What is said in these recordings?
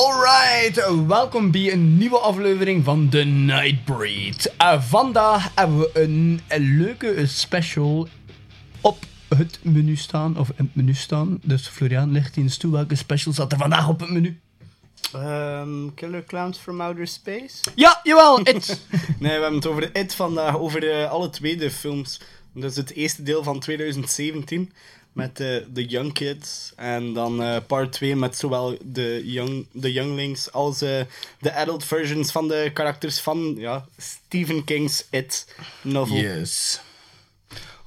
Alright, welkom bij een nieuwe aflevering van The Nightbreed. Uh, vandaag hebben we een, een leuke special op het menu staan, of in het menu staan. Dus Florian ligt in de stoel. Welke special zat er vandaag op het menu? Ehm, Killer Clowns from Outer Space? Ja, jawel, it! Nee, we hebben het over It vandaag, over eh, alle twee de films. Dat is het eerste deel van 2017 met eh, de Young Kids. En dan eh, part 2 met zowel de, young, de Younglings als eh, de adult versions van de karakters van ja, Stephen King's It novel. Yes.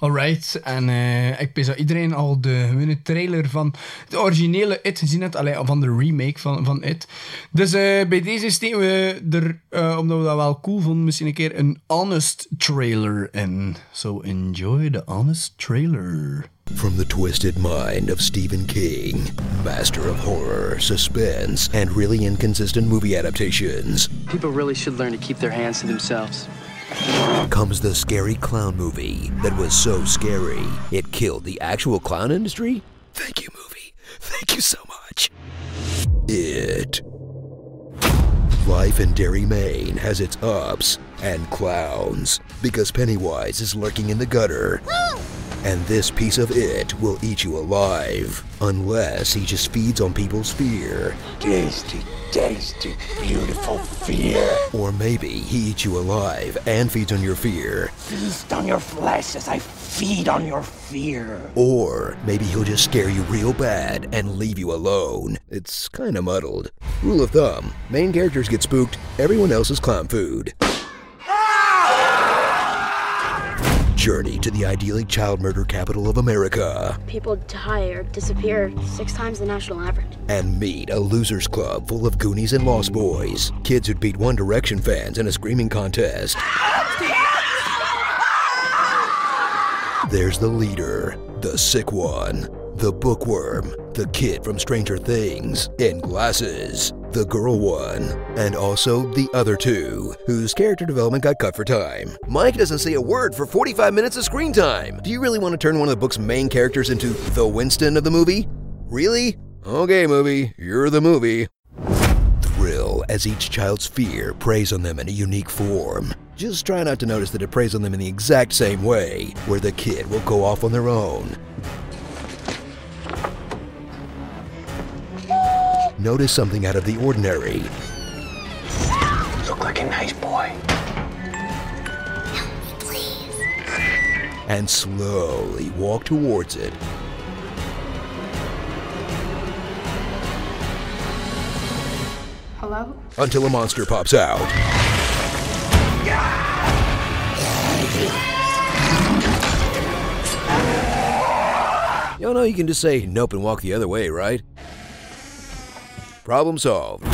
Alright, en eh, ik weet dat iedereen al de gewone trailer van de originele It gezien heeft, alleen van de remake van, van It. Dus eh, bij deze steken we er, eh, omdat we dat wel cool vonden, misschien een keer een honest trailer in. So enjoy the honest trailer. From the twisted mind of Stephen King, master of horror, suspense, and really inconsistent movie adaptations, People really should learn to keep their hands to themselves. comes the scary clown movie that was so scary it killed the actual clown industry? Thank you, movie. Thank you so much. It. Life in Derry, Maine has its ups and clowns because Pennywise is lurking in the gutter. And this piece of it will eat you alive unless he just feeds on people's fear. Tasty, tasty, beautiful fear. Or maybe he eats you alive and feeds on your fear. Feast on your flesh as I feed on your fear. Or maybe he'll just scare you real bad and leave you alone. It's kinda muddled. Rule of thumb main characters get spooked, everyone else is clown food. Journey to the idyllic child murder capital of America People die or disappear six times the national average. and meet a losers club full of Goonies and Lost Boys. Kids who'd beat One Direction fans in a screaming contest. There's the leader, the sick one, the bookworm, the kid from Stranger Things, in glasses, the girl one, and also the other two, whose character development got cut for time. Mike doesn't say a word for 45 minutes of screen time. Do you really want to turn one of the book's main characters into the Winston of the movie? Really? Okay, movie, you're the movie. Thrill as each child's fear preys on them in a unique form. Just try not to notice that it preys on them in the exact same way, where the kid will go off on their own. Notice something out of the ordinary, Look like a nice boy. Help me, please. and slowly walk towards it. Hello? until a monster pops out. Y'all know you can just say nope and walk the other way, right? Problem solved.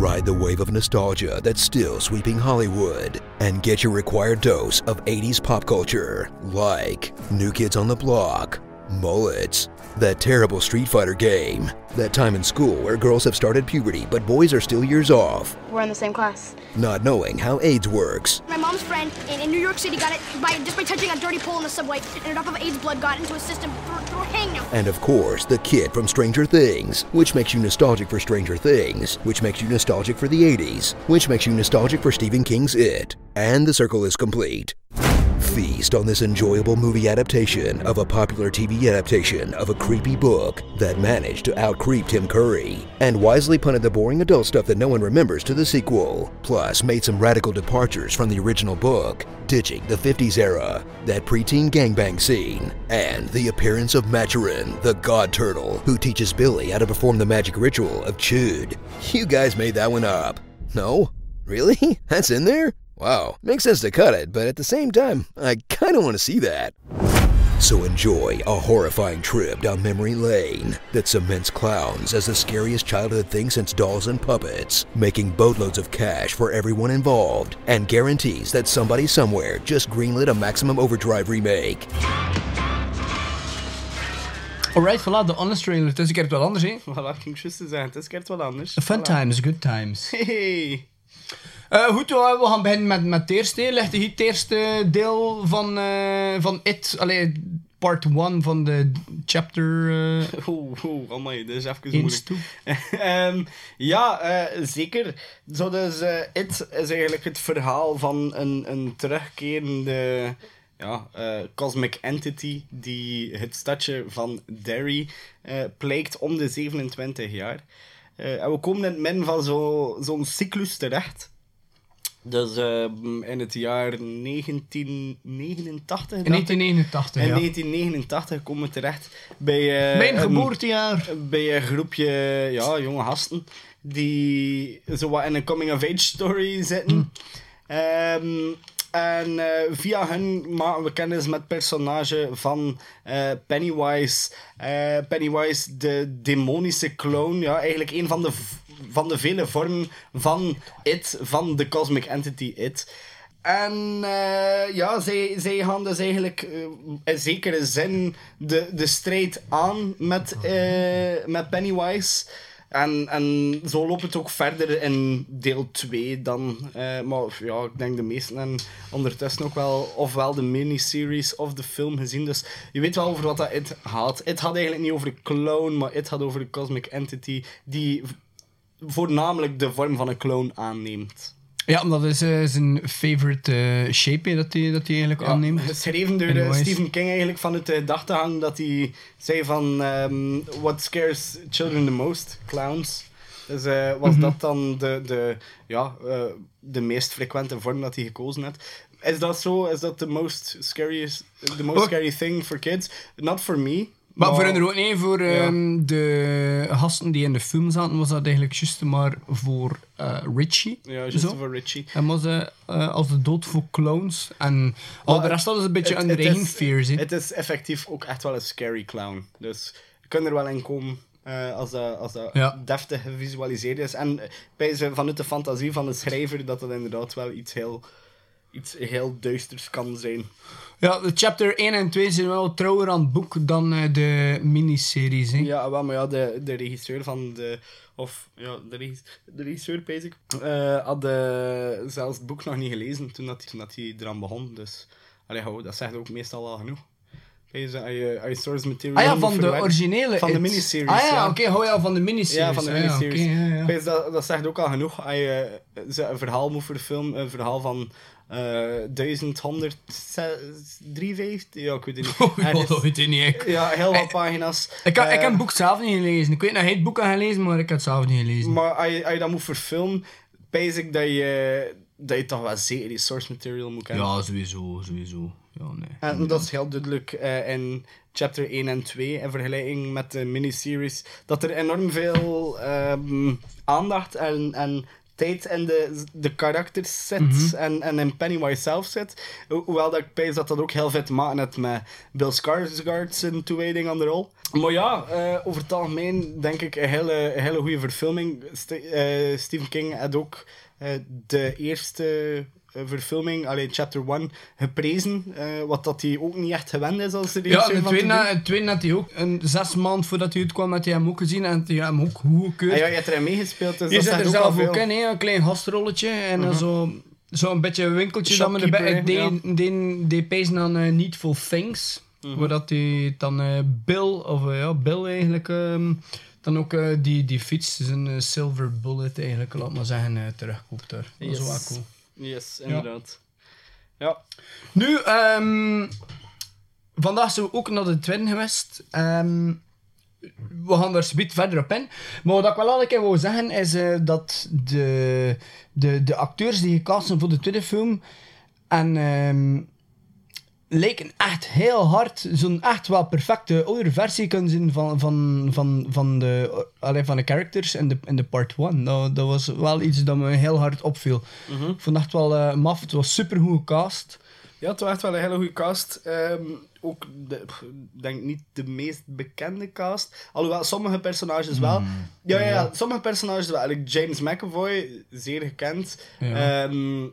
Ride the wave of nostalgia that's still sweeping Hollywood and get your required dose of 80s pop culture, like New Kids on the Block, Mullets, that terrible Street Fighter game, that time in school where girls have started puberty but boys are still years off, We're in the same class. not knowing how AIDS works, My mom's friend in, in New York City got it by just by touching a dirty pole in the subway, and enough of AIDS blood got into his system through, through hangnail. and of course, the kid from Stranger Things, which makes you nostalgic for Stranger Things, which makes you nostalgic for the 80s, which makes you nostalgic for Stephen King's It. And the circle is complete. Feast on this enjoyable movie adaptation of a popular TV adaptation of a creepy book that managed to out-creep Tim Curry, and wisely punted the boring adult stuff that no one remembers to the sequel, plus made some radical departures from the original book, ditching the 50s era, that preteen gangbang scene, and the appearance of Maturin, the god turtle, who teaches Billy how to perform the magic ritual of Chud. You guys made that one up. No? Really? That's in there? Wow. Makes sense to cut it, but at the same time, I kinda wanna see that. So enjoy a horrifying trip down memory lane that cements clowns as the scariest childhood thing since dolls and puppets, making boatloads of cash for everyone involved, and guarantees that somebody somewhere just greenlit a Maximum Overdrive remake. Alright, voilà, de honest trailer. Het is een keer wat anders, hè? Voilà, ik ging juist zeggen, het is keert wat anders. Fun Voilà. times, good times. Hey. Eh, goed, we we gaan beginnen met, met het eerste. deel. Ligt hier het eerste deel van, eh, van It. Allee, part 1 van de chapter. eh Oeh, oeh, amai, dat is even moeilijk. Ehm, ja, eh, zeker. Zo dus, eh, It is eigenlijk het verhaal van een, een terugkerende ja, eh, cosmic entity die het stadje van Derry eh pleegt om de 27 jaar. Eh, en we komen in het midden van zo- zo'n cyclus terecht. Dus eh, in het jaar 1989. In dacht ik. 1989, In ja. 1989 komen we terecht bij... eh, Mijn een- geboortejaar. bij een groepje ja, jonge gasten die zo wat in een coming-of-age story zitten. Ehm, en eh, via hen maken we kennis met het personage van eh, Pennywise. Eh, Pennywise, de demonische clown. Ja, eigenlijk een van de, van de vele vormen van It, van de cosmic entity It. En eh, ja, zij, zij gaan dus eigenlijk eh, in zekere zin de, de strijd aan met, eh, met Pennywise. En, en zo loopt het ook verder in deel 2 dan. Maar ja, ik denk de meesten hebben ondertussen ook wel ofwel de miniseries of de film gezien. Dus je weet wel over wat dat het gaat. Het had eigenlijk niet over de clown, maar het had over de cosmic entity die voornamelijk de vorm van een clown aanneemt. Ja, dat is eh, zijn favorite eh, shape dat hij dat eigenlijk Ja, aanneemt. Geschreven door eh. Stephen King eigenlijk vanuit de gedachtegang dat hij zei van ehm, what scares children the most? Clowns. Dus eh, was Mhm. dat dan de, de, ja, eh, de meest frequente vorm dat hij gekozen heeft? Is dat zo? Is dat the most scariest, the most scary thing for kids? Not for me. Maar voor hen ook niet, voor Ja. ehm, de gasten die in de film zaten, was dat eigenlijk juist maar voor eh, Richie. Ja, just Zo. voor Richie. En was eh, eh, als de dood voor clowns. En al de rest hadden ze een beetje Het- under het fears. Het is effectief ook echt wel een scary clown. Dus je kunt er wel in komen eh, als dat, als dat Ja. deftig gevisualiseerd is. En bij ze, vanuit de fantasie van de schrijver dat dat inderdaad wel iets heel, iets heel duisters kan zijn. Ja, de chapter 1 en 2 zijn wel trouwer aan het boek dan eh, de miniseries. Hè. Ja, wel, maar ja, de, de regisseur van de... Of, ja, de, regis- de regisseur, basic, eh had eh, zelfs het boek nog niet gelezen toen, dat, toen dat hij eraan begon. Dus, allee, hou, dat zegt ook meestal al genoeg. Deze, als je, als je source material Ah ja, van de originele. Van de miniseries, Ah ja, ja. oké, hou ja, van de miniseries. Ja, van de Ah ja, miniseries. ja, dat, dat zegt ook al genoeg. Als je een verhaal moet verfilmen, een verhaal van 1153, ja, ik weet het niet. Oh, ja, dat weet ik niet. Ik, ja, heel wat Eh, pagina's. ik, heb, ik Eh, heb het boek zelf niet gelezen. Ik weet dat hij het boek had gelezen, maar ik heb het zelf niet gelezen. Maar als je, als je dat moet verfilmen, basic dat je, dat je toch wel zeker die source material moet kennen. Ja, sowieso, sowieso. Ja, nee. En dat is heel duidelijk eh, in chapter 1 en 2 in vergelijking met de miniseries. Dat er enorm veel ehm, aandacht en, en tijd in de, de karakters zit Mhm. en, en in Pennywise zelf zit. Ho- Hoewel dat ik pijs dat dat ook heel veel te maken heeft met Bill Skarsgård zijn toewijding aan de rol. Maar ja, eh, over het algemeen denk ik een hele, een hele goede verfilming. St eh, Stephen King had ook eh, de eerste verfilming, alleen chapter 1, geprezen. eh, wat dat hij ook niet echt gewend is als Ja, regisseur de te doen. na- de tweede had hij ook een zes maanden voordat hij uitkwam, had hij hem ook gezien en hij hem ook goedgekeurd. Ah, ja, je hebt erin meegespeeld, dus je dat zit er ook zelf ook in, hè, een klein gastrolletje en dan zo, zo een beetje een winkeltje dat me hè, deed, deed, deed pijzen aan eh, Needful Things. Mhm. Waar dat hij dan eh, Bill, of eh, ja, Bill eigenlijk, ehm, dan ook eh, die, die fiets, zijn eh, Silver Bullet eigenlijk, laat maar zeggen, eh, terugkoopt daar. Dat is Yes. wel cool. Yes, inderdaad. Ja. Nu, ehm, vandaag zijn we ook naar de Twin geweest. Ehm, we gaan daar subiet verder op in. Maar wat ik wel al een keer wil zeggen is eh, dat de, de, de acteurs die gecast zijn voor de tweede film en ehm, lijken echt heel hard zo'n echt wel perfecte oude versie kunnen zien van, van, van, van, de, allee, van de characters in de, in de part 1. Dat, dat was wel iets dat me heel hard opviel. Ik vond het echt wel eh, maf. Het was super goed gecast. Ja, het was echt wel een hele goede cast. Ehm, ook, de, pff, denk niet de meest bekende cast. Alhoewel, sommige personages wel. Ja, ja, ja, sommige personages wel. Like James McAvoy, zeer gekend. Ja. Ehm,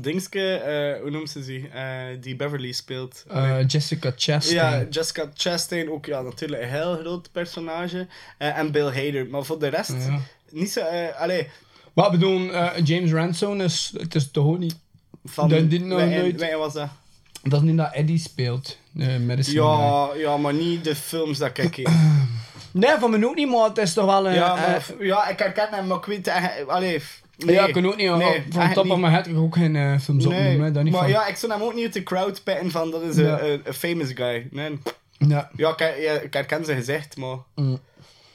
Dingske, eh, hoe noemt ze zich? Eh, die Beverly speelt. Eh, Jessica Chastain. Ja, Jessica Chastain, ook ja, natuurlijk een heel groot personage. En Bill Hader. Maar voor de rest, Ja. niet zo... allee, Wat bedoel, James Ransom is, het is toch ook niet... van... Dat die wij- nooit- wij was dat? Dat is niet dat Eddie speelt. De medicine guy. Ja, ja, maar niet de films dat ik kijk. Nee, van me ook niet, maar het is toch wel een... ja, maar, ja, ik herken hem, maar ik weet. Allee, nee. ja, ik kan ook niet. Nee, van top of mijn head ook geen films Nee, opnoemen. niet maar van. ja, ik zou hem ook niet uit de crowd pitten van dat is een Ja. een- een famous guy. Nee. Ja. Ja, ik, ja, ik herken zijn gezicht, maar... Mm.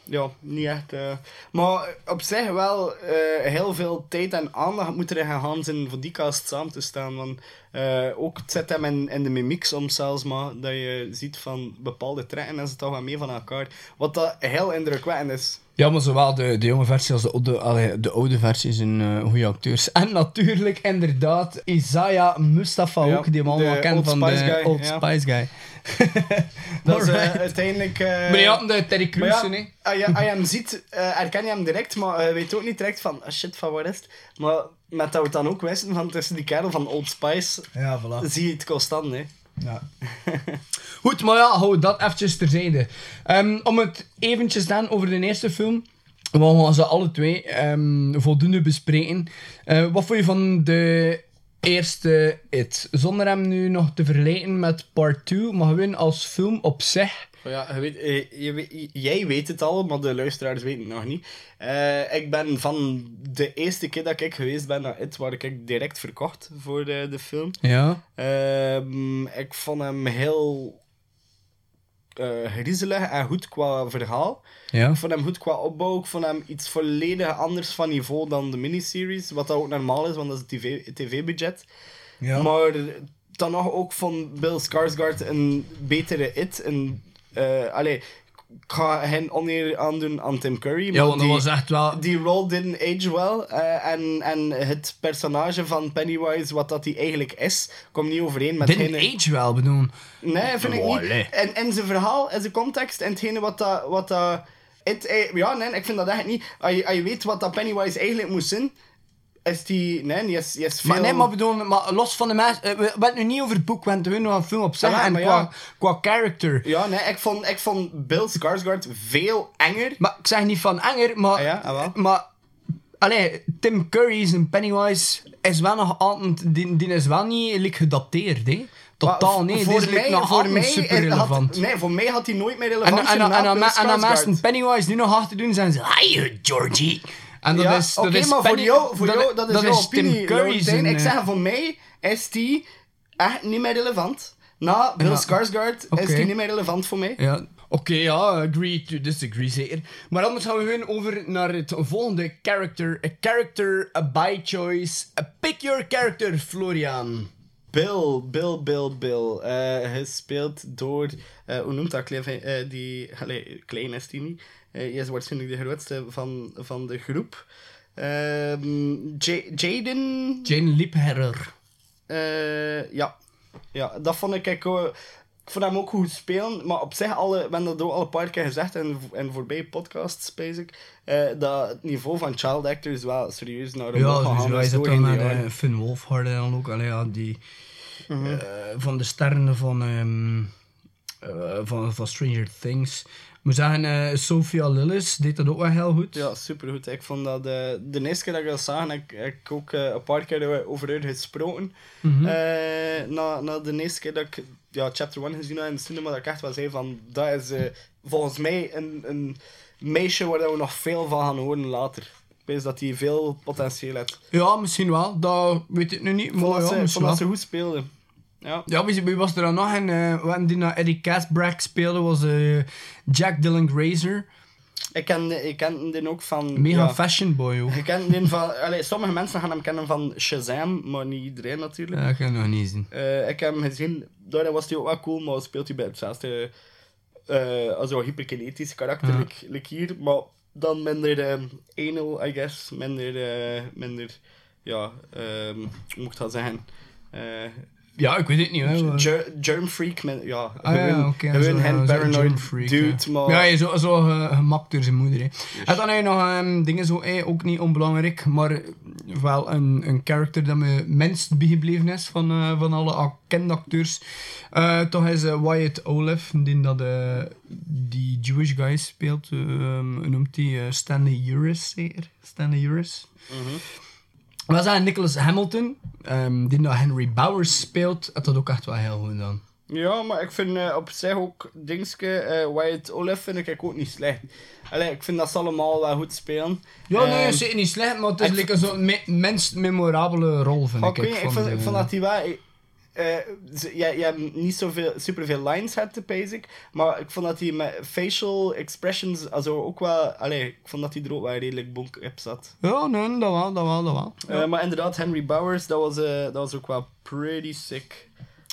Ja, niet echt. eh. Maar op zich wel eh, heel veel tijd en aandacht moet er gaan zijn voor die cast samen te staan. Want eh, ook het zit hem in, in de mimiek soms zelfs, maar dat je ziet van bepaalde trekken en ze toch wel mee van elkaar. Wat dat heel indrukwekkend is. Ja, maar zowel de, de jonge versie als de oude, de oude versie zijn eh goede acteurs. En natuurlijk, inderdaad, Isaiah Mustafa Ja, ook, die we de allemaal kennen Old van Spice de guy, Old ja. Spice Guy. Dat is Alright. uiteindelijk... eh, Maar je had de Terry Crews, hè? als, je, als je hem ziet, herken je hem direct, maar je weet ook niet direct van, ah, shit, van waar is het? Maar met dat we het dan ook wisten van tussen die kerel van Old Spice, Ja, voilà. zie je het constant, hè. Ja. Goed, maar ja, hou dat eventjes terzijde. Ehm, om het eventjes dan over de eerste film. We gaan ze alle twee ehm, voldoende bespreken. Eh, wat vond je van de eerste It? Zonder hem nu nog te vergelijken met part 2, maar gewoon als film op zich. Ja, je weet, eh, je weet- jij weet het al, maar de luisteraars weten het nog niet. Eh, ik ben van de eerste keer dat ik geweest ben naar It, waar ik direct verkocht voor de, de film. Ja. Ehm, ik vond hem heel eh griezelig en goed qua verhaal. Ja. Ik vond hem goed qua opbouw. Ik vond hem iets volledig anders van niveau dan de miniseries. Wat dat ook normaal is, want dat is het TV tv-budget. Ja. Maar dan nog ook van Bill Skarsgård een betere It. Een, eh allee, ik ga hen oneer aandoen aan Tim Curry. Ja, maar want dat die- was echt wel... die role didn't age well. eh, en, en het personage van Pennywise, wat dat hij eigenlijk is, komt niet overeen met Didn't age wel, bedoel. Nee, vind ik niet. allee. En in zijn verhaal, in zijn context, en hetgene wat dat... Wat dat eh, ja, nee, ik vind dat echt niet. Als je, als je weet wat dat Pennywise eigenlijk moest zijn, is die... Nee, die is, die is veel... Maar nee, maar bedoel, maar los van de mensen... eh, We hebben het nu niet over het boek, we hebben het nog een film op zich. Ja, en qua, ja. qua character. Ja, nee, ik vond, ik vond Bill Skarsgård veel enger. Maar ik zeg niet van enger, maar... Ah ja, ah. Maar... Allee, Tim Curry's en Pennywise is wel nog altijd... Die, die is wel niet like, gedateerd, hè. Totaal niet. Voor mij, nog voor mij super had, relevant. Nee, voor mij had hij nooit meer En, relevant en, en, en, en, en, en mensen Pennywise nu nog achter doen, zijn ze... Hi, Georgie. En dat ja, is... Dat oké, is maar voor Penny- jou, voor jou, dat is jouw opinie. Tim Curry's... En, ik eh, zeg, voor mij is die echt niet meer relevant. Na Bill Ja. Skarsgård is die niet meer relevant voor mij. Ja, oké, ja, agree to disagree zeker. Maar anders gaan we gewoon over naar het volgende character. A character, a by choice. A pick your character, Florian. Bill, Bill, Bill, Bill. Eh gespeeld door, eh, hoe noemt dat eh, die, allee, klein is die niet. Eh, hij is waarschijnlijk de grootste van, van de groep. Ja- Jaden, Jane Liebherrer. Eh, ja. ja, dat vond ik, ik, ook- ik vond hem ook goed spelen, maar op zich, alle, we hebben dat ook al een paar keer gezegd in, in voorbij podcasts, basic, eh dat het niveau van child actors wel serieus naar omhoog Ja, gegaan dus is doorheen dan uh, Finn Wolfhard dan ook. Allee, ja, die... eh, van de sterren van, ehm, eh, van, van Stranger Things. Moet zeggen, eh, Sophia Lillis deed dat ook wel heel goed. Ja, supergoed. Ik vond dat eh, de eerste keer dat ik dat zag, heb ik, ik ook eh, een paar keer over haar gesproken. Eh, na, na de eerste keer dat ik ja, chapter 1 gezien had in de cinema, dat ik echt wel zei van, dat is volgens mij een, een meisje waar we nog veel van gaan horen later. Ik weet dat die veel potentieel heeft. Ja, misschien wel. Dat weet ik nu niet. Maar dat ja, ze, misschien vond dat wel. ze goed speelde. Ja. Ja, wie, was er dan nog? En uh, wanneer die naar Eddie Casbrack speelde, was eh, Jack Dylan Grazer. Ik ken, ik ken die ook van... Mega ja, fashion boy ook. ik ken die van... Allee, sommige mensen gaan hem kennen van Shazam, maar niet iedereen natuurlijk. Ja, dat kan ik nog niet zien. Eh, ik heb hem gezien, daarin was hij ook wel cool, maar speelt hij bij hetzelfde eh als een hyperkinetisch karakter, Ja. like, like hier, maar dan minder eh, anal, I guess, minder, eh, minder ja, ehm hoe moet ik dat zeggen? Ja, ik weet het niet. Hè. Ger- Germ Freak, met, ja, Ah, ja, gewoon zo, paranoid freak, dude, ja. maar... Ja, hij is zo, zo gemaakt door zijn moeder. Hè. En dan heb je nog ehm, dingen zo, eh, ook niet onbelangrijk, maar wel een, een character dat me minst bijgebleven is van, eh, van alle bekende acteurs. Toch is Wyatt Olaf, die dat die Jewish guy speelt. eh, ehm, noemt hij? Stanley Uris, zeker? Stanley Uris. Was dat Nicholas Hamilton, ehm, die dat Henry Bowers speelt, had dat ook echt wel heel goed gedaan. Ja, maar ik vind eh, op zich ook dingske, eh Wyatt Olaf vind ik ook niet slecht. Allee, ik vind dat ze allemaal wel goed spelen. Ja, nee, Ehm, zeker niet slecht, maar het is ik like zo'n minst memorabele rol, vind ik. ik, ik, vond, vond dat hij wel... ja, je hebt niet zoveel, superveel lines had, te basic, maar ik vond dat hij met facial expressions also ook wel... Allee, ik vond dat hij er ook wel redelijk bonk op zat. Ja, nee, dat wel, dat wel, dat wel. Eh, maar inderdaad, Henry Bowers, dat was, eh, dat was ook wel pretty sick.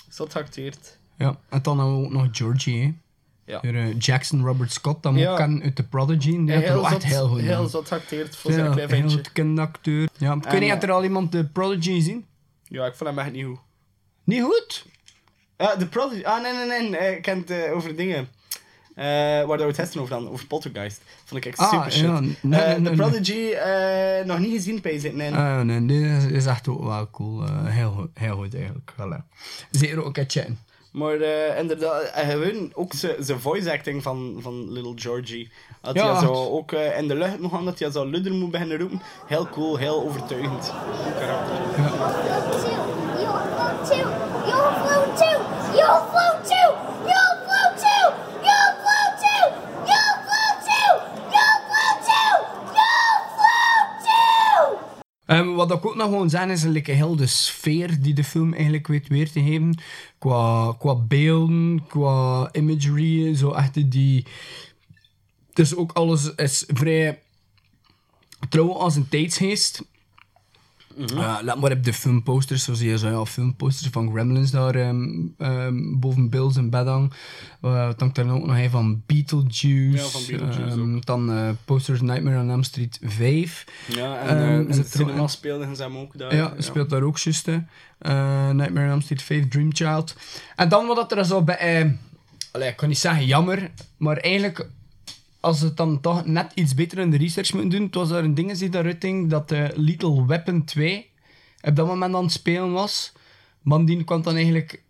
Zot geacteerd. Ja, en dan hebben we ook nog Georgie, hè. Ja. Jackson Robert Scott, dat moet Ja. kennen uit The Prodigy. Die had er heel wel echt zot, heel goed heel zot geacteerd voor zijn Ja, klein heel ventje. goed kinderacteur. Ja, ik weet En, niet, had eh, er al iemand The Prodigy gezien? Ja, ik vond hem echt niet goed. Niet goed? Ja, de Prodigy. Ah, nee, nee, nee. Ik ken het eh, over dingen. eh, waar dat we het testen over dan, over Poltergeist. Vond ik echt Ah, super shit. ja, nee, Eh, nee, de nee. Prodigy, eh, nog niet gezien, bij zitten. Nee. Ah, nee, dit is, echt ook wel cool. heel, goed, heel goed eigenlijk. Ja. Zeker ook een chatten. Maar eh, inderdaad, gewoon ook zijn voice acting van, van Little Georgie. Dat Ja, hij zo ook eh, in de lucht moet gaan, dat hij zo ludder moet beginnen roepen. Heel cool, heel overtuigend. Goed karakter. You'll Ehm, wat ik ook nog gewoon zeggen is like, heel de sfeer die de film eigenlijk weet weer te geven. Qua, qua beelden, qua imagery, zo echt die... Dus ook alles is vrij trouw als een tijdsgeest. Eh, laat maar op de filmposters, zo zie je zo ja, filmposters van Gremlins daar ehm, boven Bills en bed het hangt daar ook nog een van Beetlejuice. Ja, van Beetlejuice Ehm, dan eh, posters Nightmare on Elm Street 5. Ja, en eh, zit het cinema in. speelden ze hem ook daar. Ja, speelt daar ook juist. Nightmare on Elm Street 5, Dream Child. En dan wat dat er zo bij... allee, ik kan niet zeggen jammer, maar eigenlijk... Als ze het dan toch net iets beter in de research moeten doen, het was daar een ding die daaruit ging dat eh Little Weapon 2 op dat moment aan het spelen was. Maar die kwam dan eigenlijk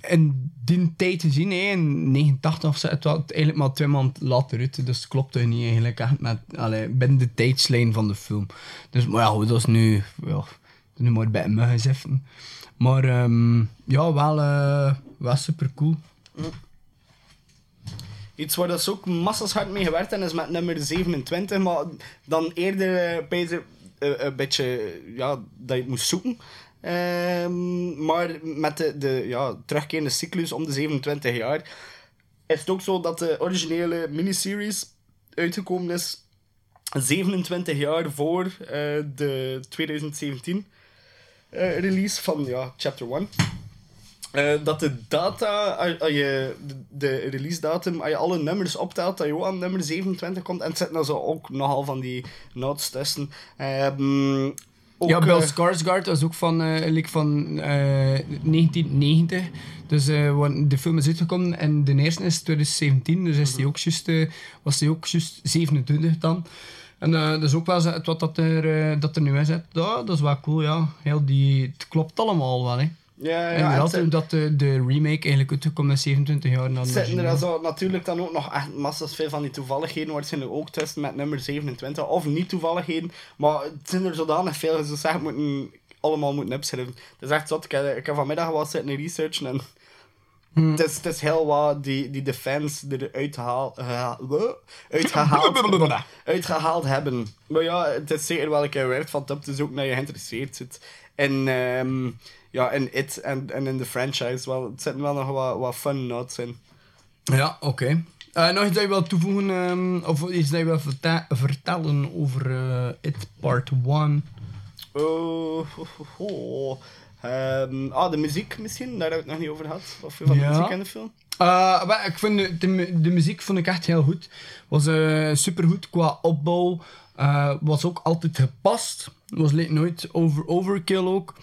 in die tijd te zien, hè, in 89 of zo. Het was eigenlijk maar twee maanden later uit, dus het klopte niet eigenlijk met, allee, binnen de tijdslijn van de film. Dus, maar ja, dat is nu, ja, nu maar bij me gezegd. Maar ehm, ja, wel, eh, wel super cool. Iets waar dat ze ook massas hard mee gewerkt hebben, is met nummer 27, maar dan eerder eh, een beetje ja, dat je het moest zoeken. Ehm, maar met de, de ja, terugkerende cyclus om de 27 jaar is het ook zo dat de originele miniseries uitgekomen is 27 jaar voor de 2017 eh, release van ja, Chapter 1. Eh, dat de data, als als je de, release datum, als je alle nummers optelt, dat je ook aan nummer 27 komt. En het zitten dan zo ook nogal van die notes tussen. Ehm, ook, ja, Bill eh, Skarsgård was ook van, eh like van eh, 1990. Dus eh, de film is uitgekomen en de eerste is 2017. Dus is die ook eh, was die ook juist 27 dan. En eh, dat is ook wel wat dat er, eh, dat er nu is. Ja, dat is wel cool, ja. Heel die, het klopt allemaal wel, hè. Ja, ja, en en dat, het- dat de, de remake eigenlijk uitgekomen is 27 jaar na de zitten er zo natuurlijk dan ook nog echt massas veel van die toevalligheden waarschijnlijk ook tussen met nummer 27. Of niet toevalligheden, maar het zijn er zodanig veel. dat Ze zeggen moeten allemaal moeten opschrijven. Het is echt zot. Ik heb, ik heb vanmiddag wat zitten researchen en het, is, het is heel wat die, die de fans eruit haal, uitgehaald, uitgehaald hebben. Maar ja, het is zeker wel een keer waard van het op te zoeken dat je geïnteresseerd zit. En ehm, ja, in It en, en in de franchise. Wel, het zitten wel nog wat, wat fun notes in. Ja, oké. Eh, nog iets dat je wilt toevoegen, ehm, of iets dat je wilt verta- vertellen over eh, It Part 1? Oh. Ehm, ah, de muziek misschien, daar hebben we het nog niet over gehad. Van Ja. de muziek in de film? Wel, ik vind de, de, mu- de muziek vond ik echt heel goed. Was eh supergoed qua opbouw. Eh, was ook altijd gepast. Was nooit over, overkill ook.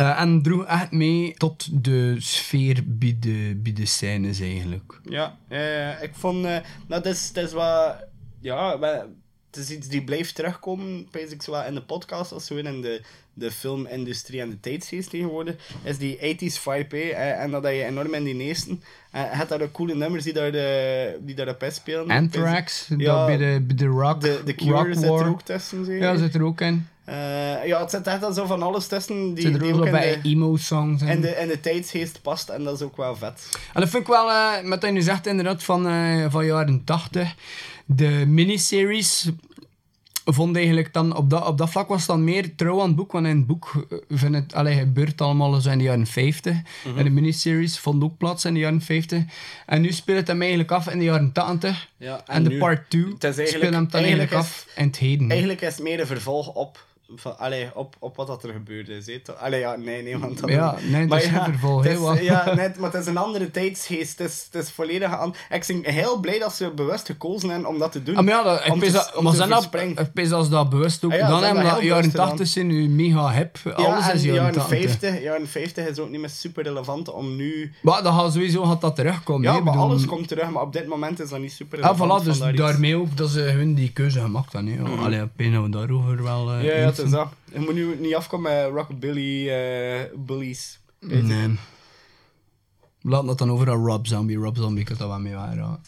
Eh, en droeg echt mee tot de sfeer bij de, bij de scènes eigenlijk. Ja, eh, ik vond... eh nou, het is, het is wat... Ja, wel, het is iets die blijft terugkomen, pijs ik zo wel in de podcast of zo, in de, de filmindustrie en de tijdsgeest tegenwoordig, is die 80s vibe, eh, en dat je enorm in die neesten. En je hebt daar ook coole nummers die daar, de, die daar op spelen. Anthrax, Ja, dat bij de, bij de rock, De, de rock Cure zit war. er ook tussen, zeg. Ja, zit er ook in. Eh, ja, het zit echt al zo van alles tussen die, er die ook bij de, emo-songs. in, de, in de tijdsgeest past, en dat is ook wel vet. En dat vind ik wel, met wat je nu zegt, inderdaad, van, eh van jaren 80. De miniseries vond eigenlijk dan, op dat, op dat vlak was het dan meer trouw aan het boek, want in het boek vind het, allee, gebeurt allemaal zo in de jaren 50. Mhm. En de miniseries vond ook plaats in de jaren 50. En nu speelt het hem eigenlijk af in de jaren 80. Ja, en, en de nu- part 2 het is eigenlijk- speelt hem dan eigenlijk, eigenlijk is- af in het heden. Eigenlijk is het meer een vervolg op, van, allee, op, op wat dat er gebeurd is. Allee, ja, nee, nee, want dat... Ja, nee, dat is is- wat- Ja, net, maar het is een andere tijdsgeest. Het is, het is volledig aan... Ik ben heel blij dat ze bewust gekozen hebben om dat te doen. Ah, maar ja, dat, ik maar zijn dat, dat ze dat bewust ook Ah ja, ze hebben dat jaren bewust 80 zijn nu mega hip. Alles ja, en is jaren jaren 80. 50, jaren 50 is ook niet meer super relevant om nu... Maar dat gaat sowieso gaat dat terugkomen. Ja, maar bedoel- alles komt terug, maar op dit moment is dat niet super Ah, relevant. voilà, dus daarmee ook dat ze hun die keuze gemaakt hebben. Mhm. Allee, we daarover wel... eh, Ja, ja, is dat. Je moet nu niet afkomen met rockabilly eh bullies. Nee. Laat dat dan over aan Rob Zombie. Rob Zombie kan dat wel mee waren.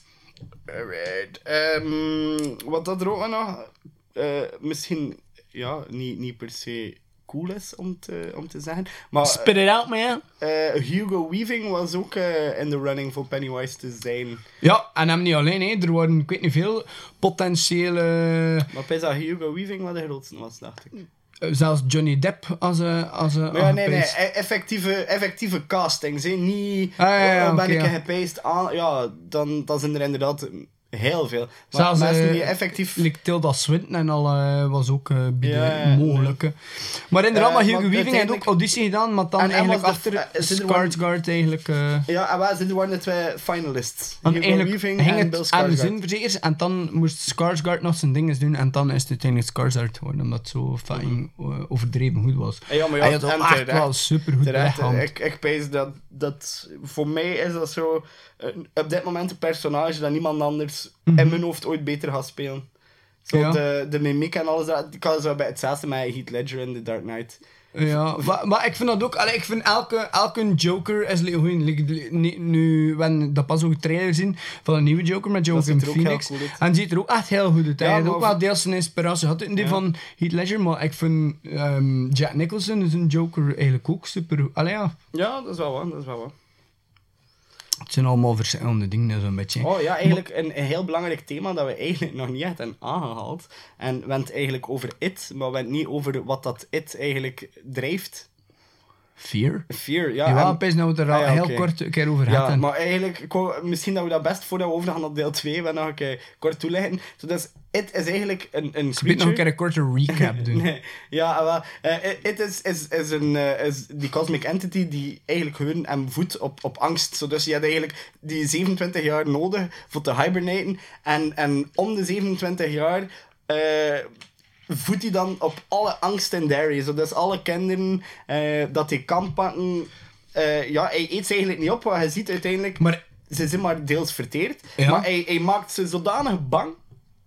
Alright. Ehm, wat dat er ook nog eh, misschien ja, niet, niet per se cool is om te, om te zeggen. Maar Spit it out, man. eh, Hugo Weaving was ook eh, in de running voor Pennywise te zijn. Ja, en hem niet alleen. Hè. Er waren, ik weet niet veel, potentiële... Maar dat Hugo Weaving wat de grootste was, dacht ik. eh, Zelfs Johnny Depp als... eh, als eh, Maar ja, nee, nee, e- effectieve, effectieve castings, hè. niet Ah, ja, ja, oh, ben ik ja. gepaced aan, ja, dan, dan zijn er inderdaad heel veel. Maar Zelfs mensen eh, die effectief... like Tilda Swinton en al eh, was ook eh bij Ja, de mogelijke. Maar inderdaad, Eh, maar Hugo Weaving heeft ook auditie gedaan, maar dan En eigenlijk achter eh, er Skarsgård eigenlijk... eh, Ja, en wij zijn waren de twee finalists. Want Hugo Weaving ging en Bill Skarsgård. zin en dan moest Skarsgård nog zijn dingen doen en dan is het uiteindelijk Skarsgård geworden, omdat het zo fucking eh, overdreven goed was. Ja, maar ja, Hij had en ook echt wel super goed Terecht, weggehaald. ik, ik pees dat, dat... Voor mij is dat zo... eh, op dit moment een personage dat niemand anders in mijn hoofd ooit beter gaat spelen. Zo Mhm. Ja. de, de mimiek en alles. dat- Ik had zo bij hetzelfde met Heath Ledger in The Dark Knight. Ja, maar, maar ik vind dat ook, allee, ik vind elke, elke Joker is goed. Nu, we dat pas ook een trailer zien van een nieuwe Joker met Joaquin Phoenix. cool. En ziet er ook echt heel goed uit. Ja, Hij had ook wel deels zijn inspiratie gehad in die Ja. van Heath Ledger, maar ik vind ehm, Jack Nicholson is een Joker eigenlijk ook super. Allee, ja, Ja, dat is wel waar, dat is wel waar. Het zijn allemaal verschillende dingen, zo'n beetje. Oh ja, eigenlijk een, heel belangrijk thema dat we eigenlijk nog niet hebben aangehaald. En we hebben het eigenlijk over it, maar we hebben het niet over wat dat it eigenlijk drijft. Fear? Fear, ja. Ja, en- ja best nou het er Ah, al ja, heel kort een keer over Ja, hadden. maar eigenlijk, ik wou- misschien dat we dat best voordat we overgaan naar deel 2, we nog een keer kort toelichten. Dus it is eigenlijk een, een Ze nog een keer een korte recap doen. Nee, ja, wel, eh, it is, is, is, een, eh, is die cosmic entity die eigenlijk gewoon hem voedt op, op angst. Dus je had eigenlijk die 27 jaar nodig voor te hibernaten. En, en om de 27 jaar eh voedt hij dan op alle angst en. Zo, dus alle kinderen eh, dat hij kan pakken. eh, ja, hij eet ze eigenlijk niet op, want je ziet uiteindelijk... Maar Ze zijn maar deels verteerd. Ja. Maar hij, hij maakt ze zodanig bang.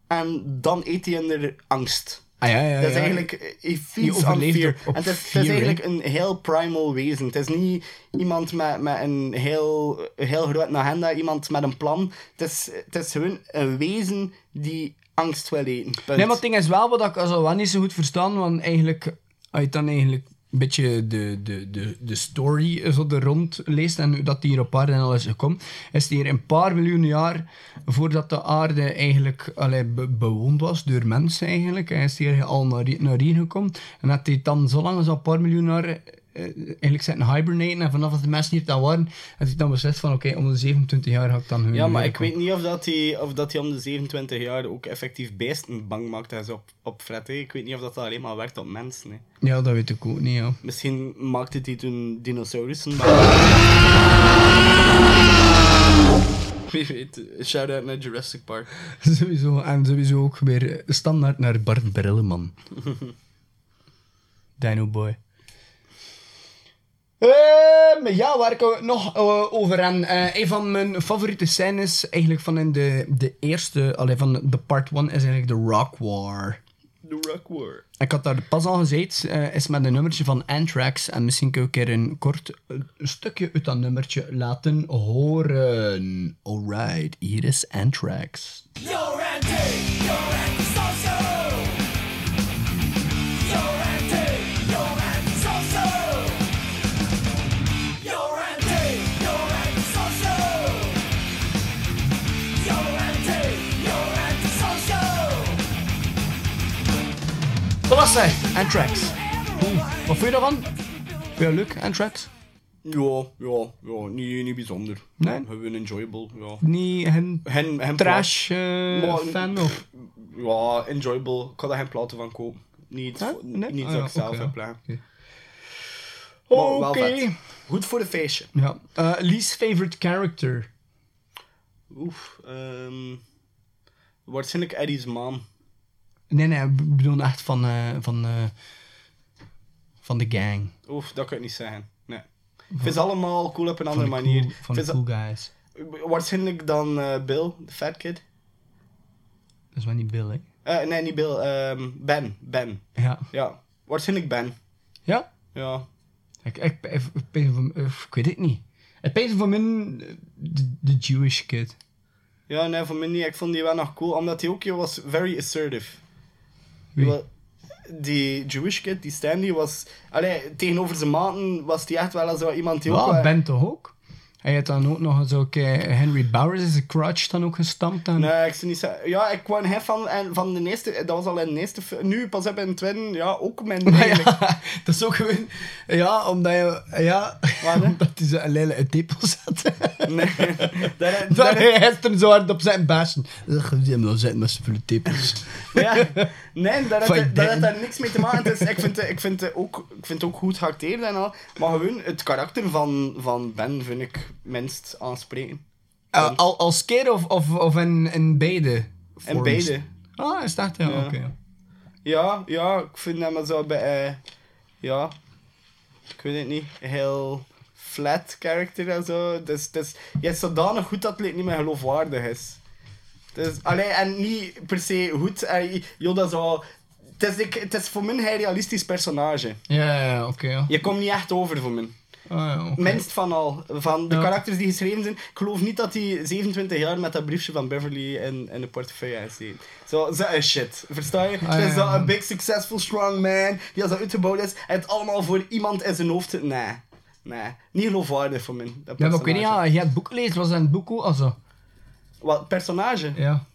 En dan eet hij in de angst. Ah, ja, ja, Dat is eigenlijk... Hij fear. en het is, eigenlijk een heel primal wezen. Het is niet iemand met, met een heel, heel grote agenda, iemand met een plan. Het is, het is gewoon een wezen die angst wil eten. Nee, maar het ding is wel wat ik also wel niet zo goed verstaan, want eigenlijk, als je dan eigenlijk een beetje de, de, de, de story zo er rond leest en dat die hier op aarde en al is gekomen, is die hier een paar miljoen jaar voordat de aarde eigenlijk allee, be- bewoond was door mensen eigenlijk, en is die hier al naar, naar hier gekomen. En dat hij dan zo lang als een paar miljoen jaar eigenlijk zitten hibernaten en vanaf dat de mensen hier dan waren, heeft hij dan beslist van oké, om de 27 jaar ga ik dan hun Ja, maar ik weet niet of dat hij, of dat hij om de 27 jaar ook effectief beesten bang maakt en zo op, op fret. hè. Ik weet niet of dat alleen maar werkt op mensen. hè. Ja, dat weet ik ook niet, ja. Misschien maakte hij toen dinosaurussen bang. Wie weet, shout-out naar Jurassic Park. Sowieso. En sowieso ook weer standaard naar Bart Brilleman. Dino Boy. Ehm, ja, waar ik het nog eh, over aan. Eh, een van mijn favoriete scènes, eigenlijk van in de, de eerste, allee, van de part 1, is eigenlijk de Rock War. The Rock War. Ik had daar pas al gezegd, eh, is met een nummertje van Anthrax. En misschien kun ik een keer een kort stukje uit dat nummertje laten horen. Alright, hier is Anthrax. Was hij, Anthrax. Oeh, wat vond je daarvan? Dat leuk, Anthrax? Ja, ja, ja, niet, niet bijzonder. Nee? Gewoon enjoyable, ja. Niet een Hen, hen trash eh, Maar- fan of... Ja, enjoyable. Ik kan daar geen platen van kopen. Niet, Huh? Nee? niet Ah, dat ja, ik zelf oké, heb ja. Oké. Goed voor een feestje. Ja. Eh, least favorite character? Oef, ehm waarschijnlijk Eddie's mom. Nee, nee, ik bedoel echt van, eh, van, eh, van de gang. Oef, dat kan ik niet zeggen. Nee. Ik vind ze allemaal cool op een andere van manier. Cool, van de cool guys. Waarschijnlijk dan eh, Bill, de fat kid. Dat is wel niet Bill, hè? Nee, niet Bill. ehm, ben. Ben. Ja. Ja. Waarschijnlijk Ben. Ja? Ja. Ik, ik, ik, ik, ik weet het niet. Ik ben van mijn... eh, De, de Jewish kid. Ja, nee, voor mij niet. Ik vond die wel nog cool, omdat hij ook was very assertive. Wie? Die Jewish kid, die Stanley, was... Allee, tegenover zijn maten was die echt wel zo iemand die ook... Wat, wel- Ben toch ook? Hij had dan ook nog zo... eh, Henry Bowers is zijn crotch dan ook gestampt. En... Nee, ik zou niet zeggen... Ja, ik kwam hem van, en van de eerste... Dat was al in de eerste. Nu, pas op in het tweede, ja, ook mijn ja, dat is ook gewoon... Ja, omdat je... Ja, Wat, omdat hij zo een lelijke tepel zat. Nee. Dat, Dat dat, hij gisteren zo hard op zijn bashen. Ugh, die hebben al zitten met vele tepels. ja, nee, dat Van heeft, dat heeft daar niks mee te maken. Dus ik vind, het- ik vind, ook, ik vind het ook goed geacteerd en al. Maar gewoon, het karakter van, van Ben vind ik minst aanspreken. Uh, al, als keer of, of, of in, in beide? En vorms? beide. Ah, is dat? Ja, Ja. oké. ja. Ja, ja, ik vind hem zo bij... eh, ja, ik weet het niet. Heel flat character en zo. Dus, dus je is zodanig goed dat het niet meer geloofwaardig is. Dus, allee, en niet per se goed. eh, joh, dat zo... Het is, ik, het is voor mij een realistisch personage. Ja, ja, oké. ja. Je komt niet echt over voor mij. Ah, ja. Minst van al. Van de Ja. karakters die geschreven zijn. Ik geloof niet dat hij 27 jaar met dat briefje van Beverly in, in de portefeuille heeft gezeten. Zo, zo is shit. Versta je? Ah, Het is een big, successful, strong man. Die als dat uitgebouwd is. En het allemaal voor iemand in zijn hoofd. Nee. Nee. Niet geloofwaardig voor mij. Dat Ja, maar ik weet niet, ja, je hebt boek gelezen, was dat een boek ook? Also, Wat, personage? ja.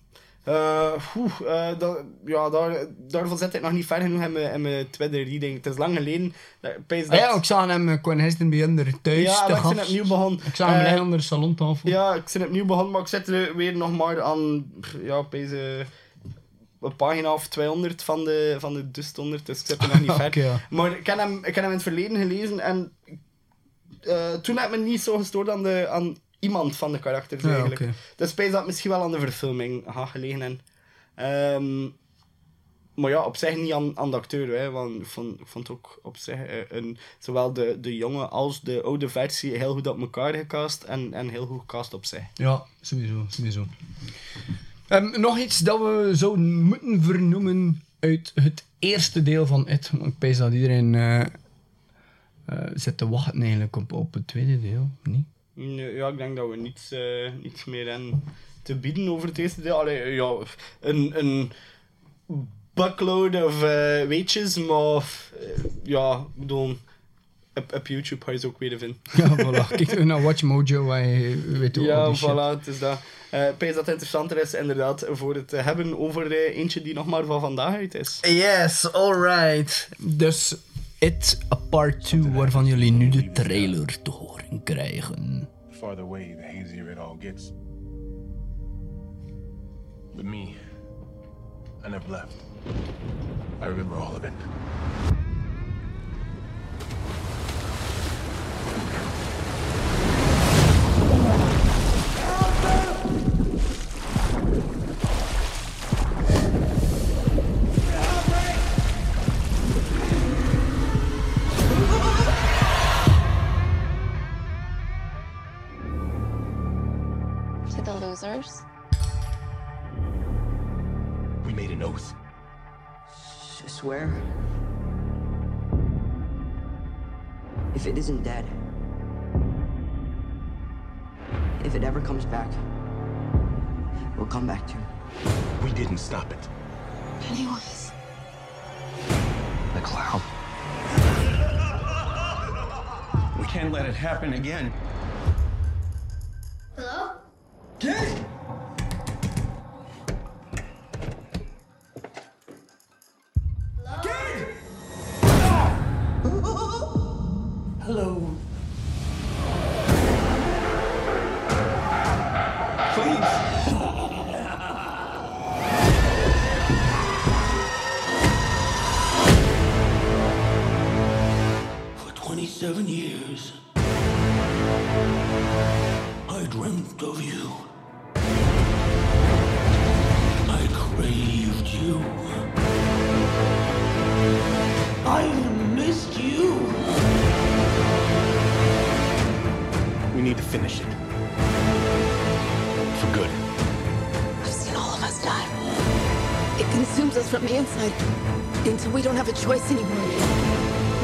Eh, oeh, eh, dat, ja, daar, daarvoor zit ik nog niet ver genoeg in mijn, in mijn tweede reading. Het is lang geleden. dat- Ah, dat- ja, ik zag hem, kwam gisteren bij onder thuis. Ja, te ik ben opnieuw begonnen. Ik zag hem Eh, liggen onder de salontafel. Ja, ik ben opnieuw begonnen, maar ik zit er weer nog maar aan, ja, deze een pagina of 200 van de, van de dust 100, dus ik zit er nog niet ver. Ja. Maar ik heb, hem, ik heb hem in het verleden gelezen en eh, toen heb ik me niet zo gestoord aan, de, aan iemand van de karakters Ja, eigenlijk. oké. Dus dat misschien wel aan de verfilming had gelegen. En, ehm, maar ja, op zich niet aan, aan de acteur, hè, want ik vond, ik vond ook op zich eh, een, zowel de, de jonge als de oude versie heel goed op elkaar gecast en, en heel goed gecast op zich. Ja, sowieso, sowieso. Ehm, nog iets dat we zouden moeten vernoemen uit het eerste deel van It. Ik pees dat iedereen eh, zit te wachten eigenlijk op, op het tweede deel, niet? Ja, ik denk dat we niets, eh, niets meer hebben te bieden over het eerste deel. Allee, ja, een, een buckload of eh, weetjes, maar eh, ja, ik bedoel, op, op YouTube ga je ze ook weer vinden. Ja, voilà. Kijk naar Watch Mojo, waar je weet hoe Ja, voilà, het is dat. Eh denk dat het interessanter is inderdaad voor het hebben over eentje die nog maar van vandaag uit is. Yes, alright. Dus It a Part 2, waarvan jullie nu de trailer te horen krijgen. Hazier me, I never left. I remember all of it. For good. I've seen all of us die. It consumes us from the inside until we don't have a choice anymore.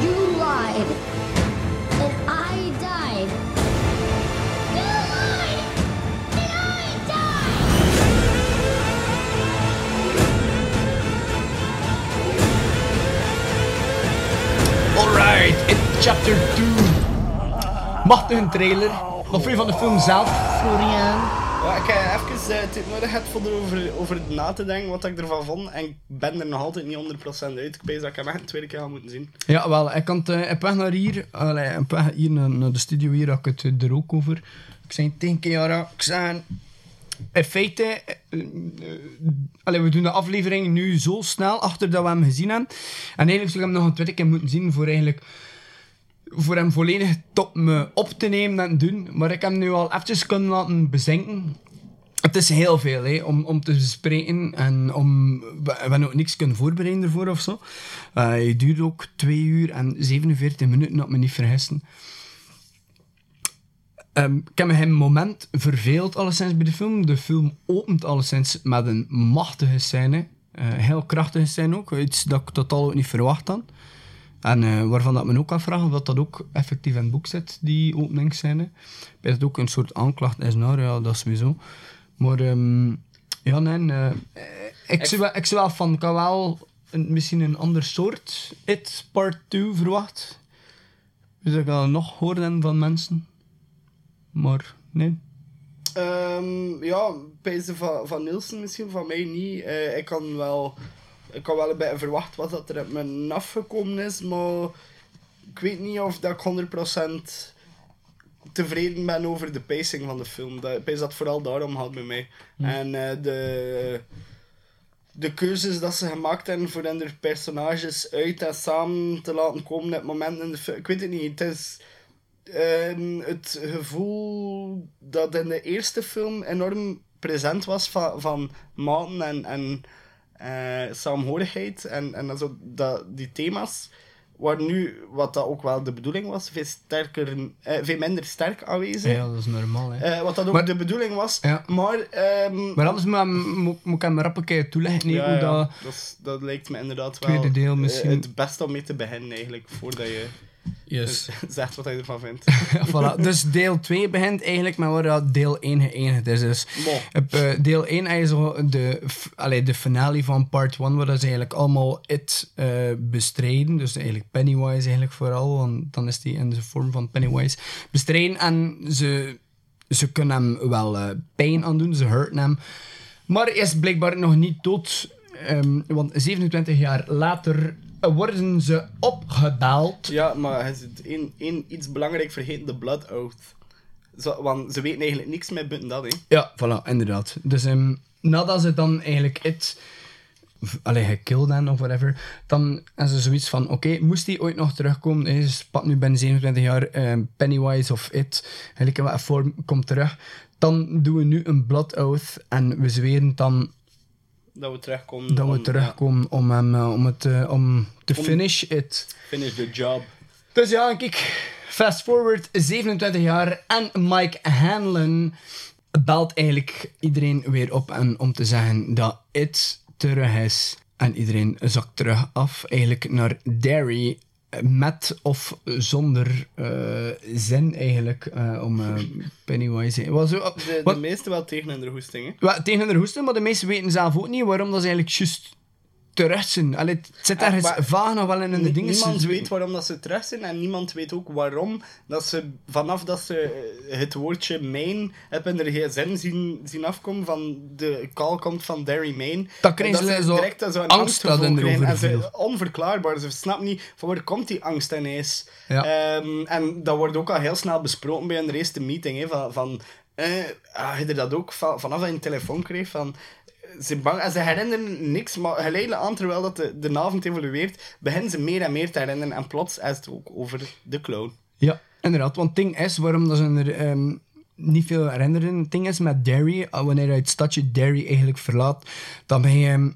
You lied. And I died. You lied. And I died. Alright, in chapter 2. Machtig een trailer. Vond je van de film zelf, Florian? Ja, ik heb even eh, tijd nodig gehad voor erover over na te denken wat ik ervan vond. En ik ben er nog altijd niet 100% uit. Ik weet dat ik hem echt een tweede keer ga moeten zien. Ja, wel, ik kan het eh, op weg naar hier, allee, op weg hier naar, naar de studio hier, had ik het eh, er ook over. Ik zei tegen Kiara, ik zei, in feite, eh, eh, allee, we doen de aflevering nu zo snel achter dat we hem gezien hebben. En eigenlijk zou ik hem nog een tweede keer moeten zien voor eigenlijk voor hem volledig tot me op te nemen en doen. Maar ik heb hem nu al eventjes kunnen laten bezinken. Het is heel veel hè, om, om te bespreken en om, we, hebben ook niks kunnen voorbereiden ervoor of zo. Eh, het duurt ook 2 uur en 47 minuten, dat me niet vergissen. Ehm, ik heb me een moment verveeld alleszins bij de film. De film opent alleszins met een machtige scène. Eh, heel krachtige scène ook. Iets dat ik totaal ook niet verwacht had. En eh, waarvan dat men ook afvraagt of dat, dat ook effectief in het boek zit, die openingsscène. Bij dat ook een soort aanklacht is naar, ja, dat sowieso. Maar ehm, ja, nee, eh, ik, zou wel, ik zou wel van, ik wel een, misschien een ander soort It Part 2 verwacht. Dus ik al nog horen van mensen. Maar nee. Ehm, ja, pijzen van, van Nielsen misschien, van mij niet. Eh, ik kan wel... Ik kan wel een beetje verwachten wat dat er op me afgekomen is, maar ik weet niet of dat ik 100% tevreden ben over de pacing van de film. Dat, ik dat vooral daarom gaat bij mij. Hm. En eh, de, de keuzes dat ze gemaakt hebben voor hun personages uit en samen te laten komen op momenten in de film. Ik weet het niet. Het is ehm, het gevoel dat in de eerste film enorm present was van, van maten en, en eh, saamhorigheid en, en dan zo dat, die thema's. Waar nu, wat dat ook wel de bedoeling was, veel, sterker, eh, veel minder sterk aanwezig. Ja, dat is normaal. Hè. Eh, wat dat ook Maar- de bedoeling was. Ja. Maar, ehm, Maar anders moet, moet, moet ik hem rap een keer toelichten. nee, ja, dat... dat, is- dat lijkt me inderdaad wel deel misschien. het beste om mee te beginnen eigenlijk, voordat je Yes. zegt wat je ervan vindt. Voilà. Dus deel 2 begint eigenlijk met waar deel 1 geëindigd is. Dus op eh, deel 1 heb je zo de, allee, de finale van part 1, waar ze eigenlijk allemaal it eh, bestrijden. Dus eigenlijk Pennywise eigenlijk vooral, want dan is die in de vorm van Pennywise bestrijden. En ze, ze kunnen hem wel eh, pijn aandoen, ze hurten hem. Maar hij is blijkbaar nog niet dood. ehm, want 27 jaar later worden ze opgebeld. Ja, maar hij is één, één iets belangrijk vergeten, de Blood Oath. Zo, want ze weten eigenlijk niks meer buiten dat, hè. Ja, voilà, inderdaad. Dus ehm, nadat ze dan eigenlijk het allee, gekilld hebben of whatever, dan hebben ze zoiets van, oké, moest hij ooit nog terugkomen, hè, ze spat nu binnen 27 jaar ehm, Pennywise of It, eigenlijk in wat vorm, komt terug, dan doen we nu een Blood Oath en we zweren dan Dat we terugkomen. dat we om- terugkomen om, hem, eh, om, het, eh, om te Om- finish it. finish the job. Dus ja, kijk, fast forward, 27 jaar en Mike Hanlon belt eigenlijk iedereen weer op en om te zeggen dat It terug is. En iedereen zakt terug af, eigenlijk naar Derry. Met of zonder eh, zin eigenlijk, eh, om eh, Pennywise... Was zo, De, de wat- meeste wel tegen hun hoesting, hè. Wel, tegen hun hoesten, maar de meesten weten zelf ook niet waarom dat ze eigenlijk juist terug zijn. Allee, het zit ergens maar vaag nog wel in hun Nie- dingen. Niemand weet waarom dat ze terug zijn en niemand weet ook waarom dat ze vanaf dat ze eh, het woordje Maine hebben in de gsm zien, zien afkomen van de call komt van Derry Maine. Dan krijgen En ze zo direct zo een angst dat krijgen. En ze, onverklaarbaar, ze snappen niet van waar komt die angst ineens. Ja. Ehm, en dat wordt ook al heel snel besproken bij een eerste meeting. Hè, van, van, eh, ah, je dat ook van, vanaf dat je een telefoon kreeg van ze, bang, ze herinneren niks, maar geleidelijk aan, terwijl dat de, de avond evolueert, beginnen ze meer en meer te herinneren. En plots is het ook over de clown. Ja, inderdaad. Want het ding is, waarom dat ze er ehm, niet veel herinneren, het ding is met Derry, eh, wanneer je het stadje Derry eigenlijk verlaat, dan ben je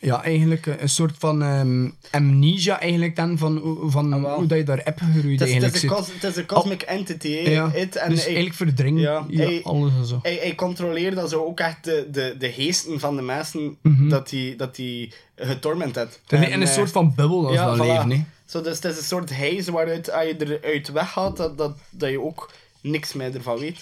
ja, eigenlijk een een soort van ehm, amnesia eigenlijk dan, van, hoe- van hoe dat je daar hebt gegroeid Het is, het, eigenlijk is cos- het is een cosmic entity. hè, Ja, it, en dus hij- eigenlijk verdringt ja, ja, hij- alles en zo. Hij, hij controleert dan zo ook echt de, de, de geesten van de mensen Mhm. dat hij dat die getorment heeft. Het En, in een eh, soort van bubbel als ja, dat voilà. leven. Zo, dus het is een soort haze waaruit als je eruit weggaat, dat, dat, dat je ook niks meer ervan weet.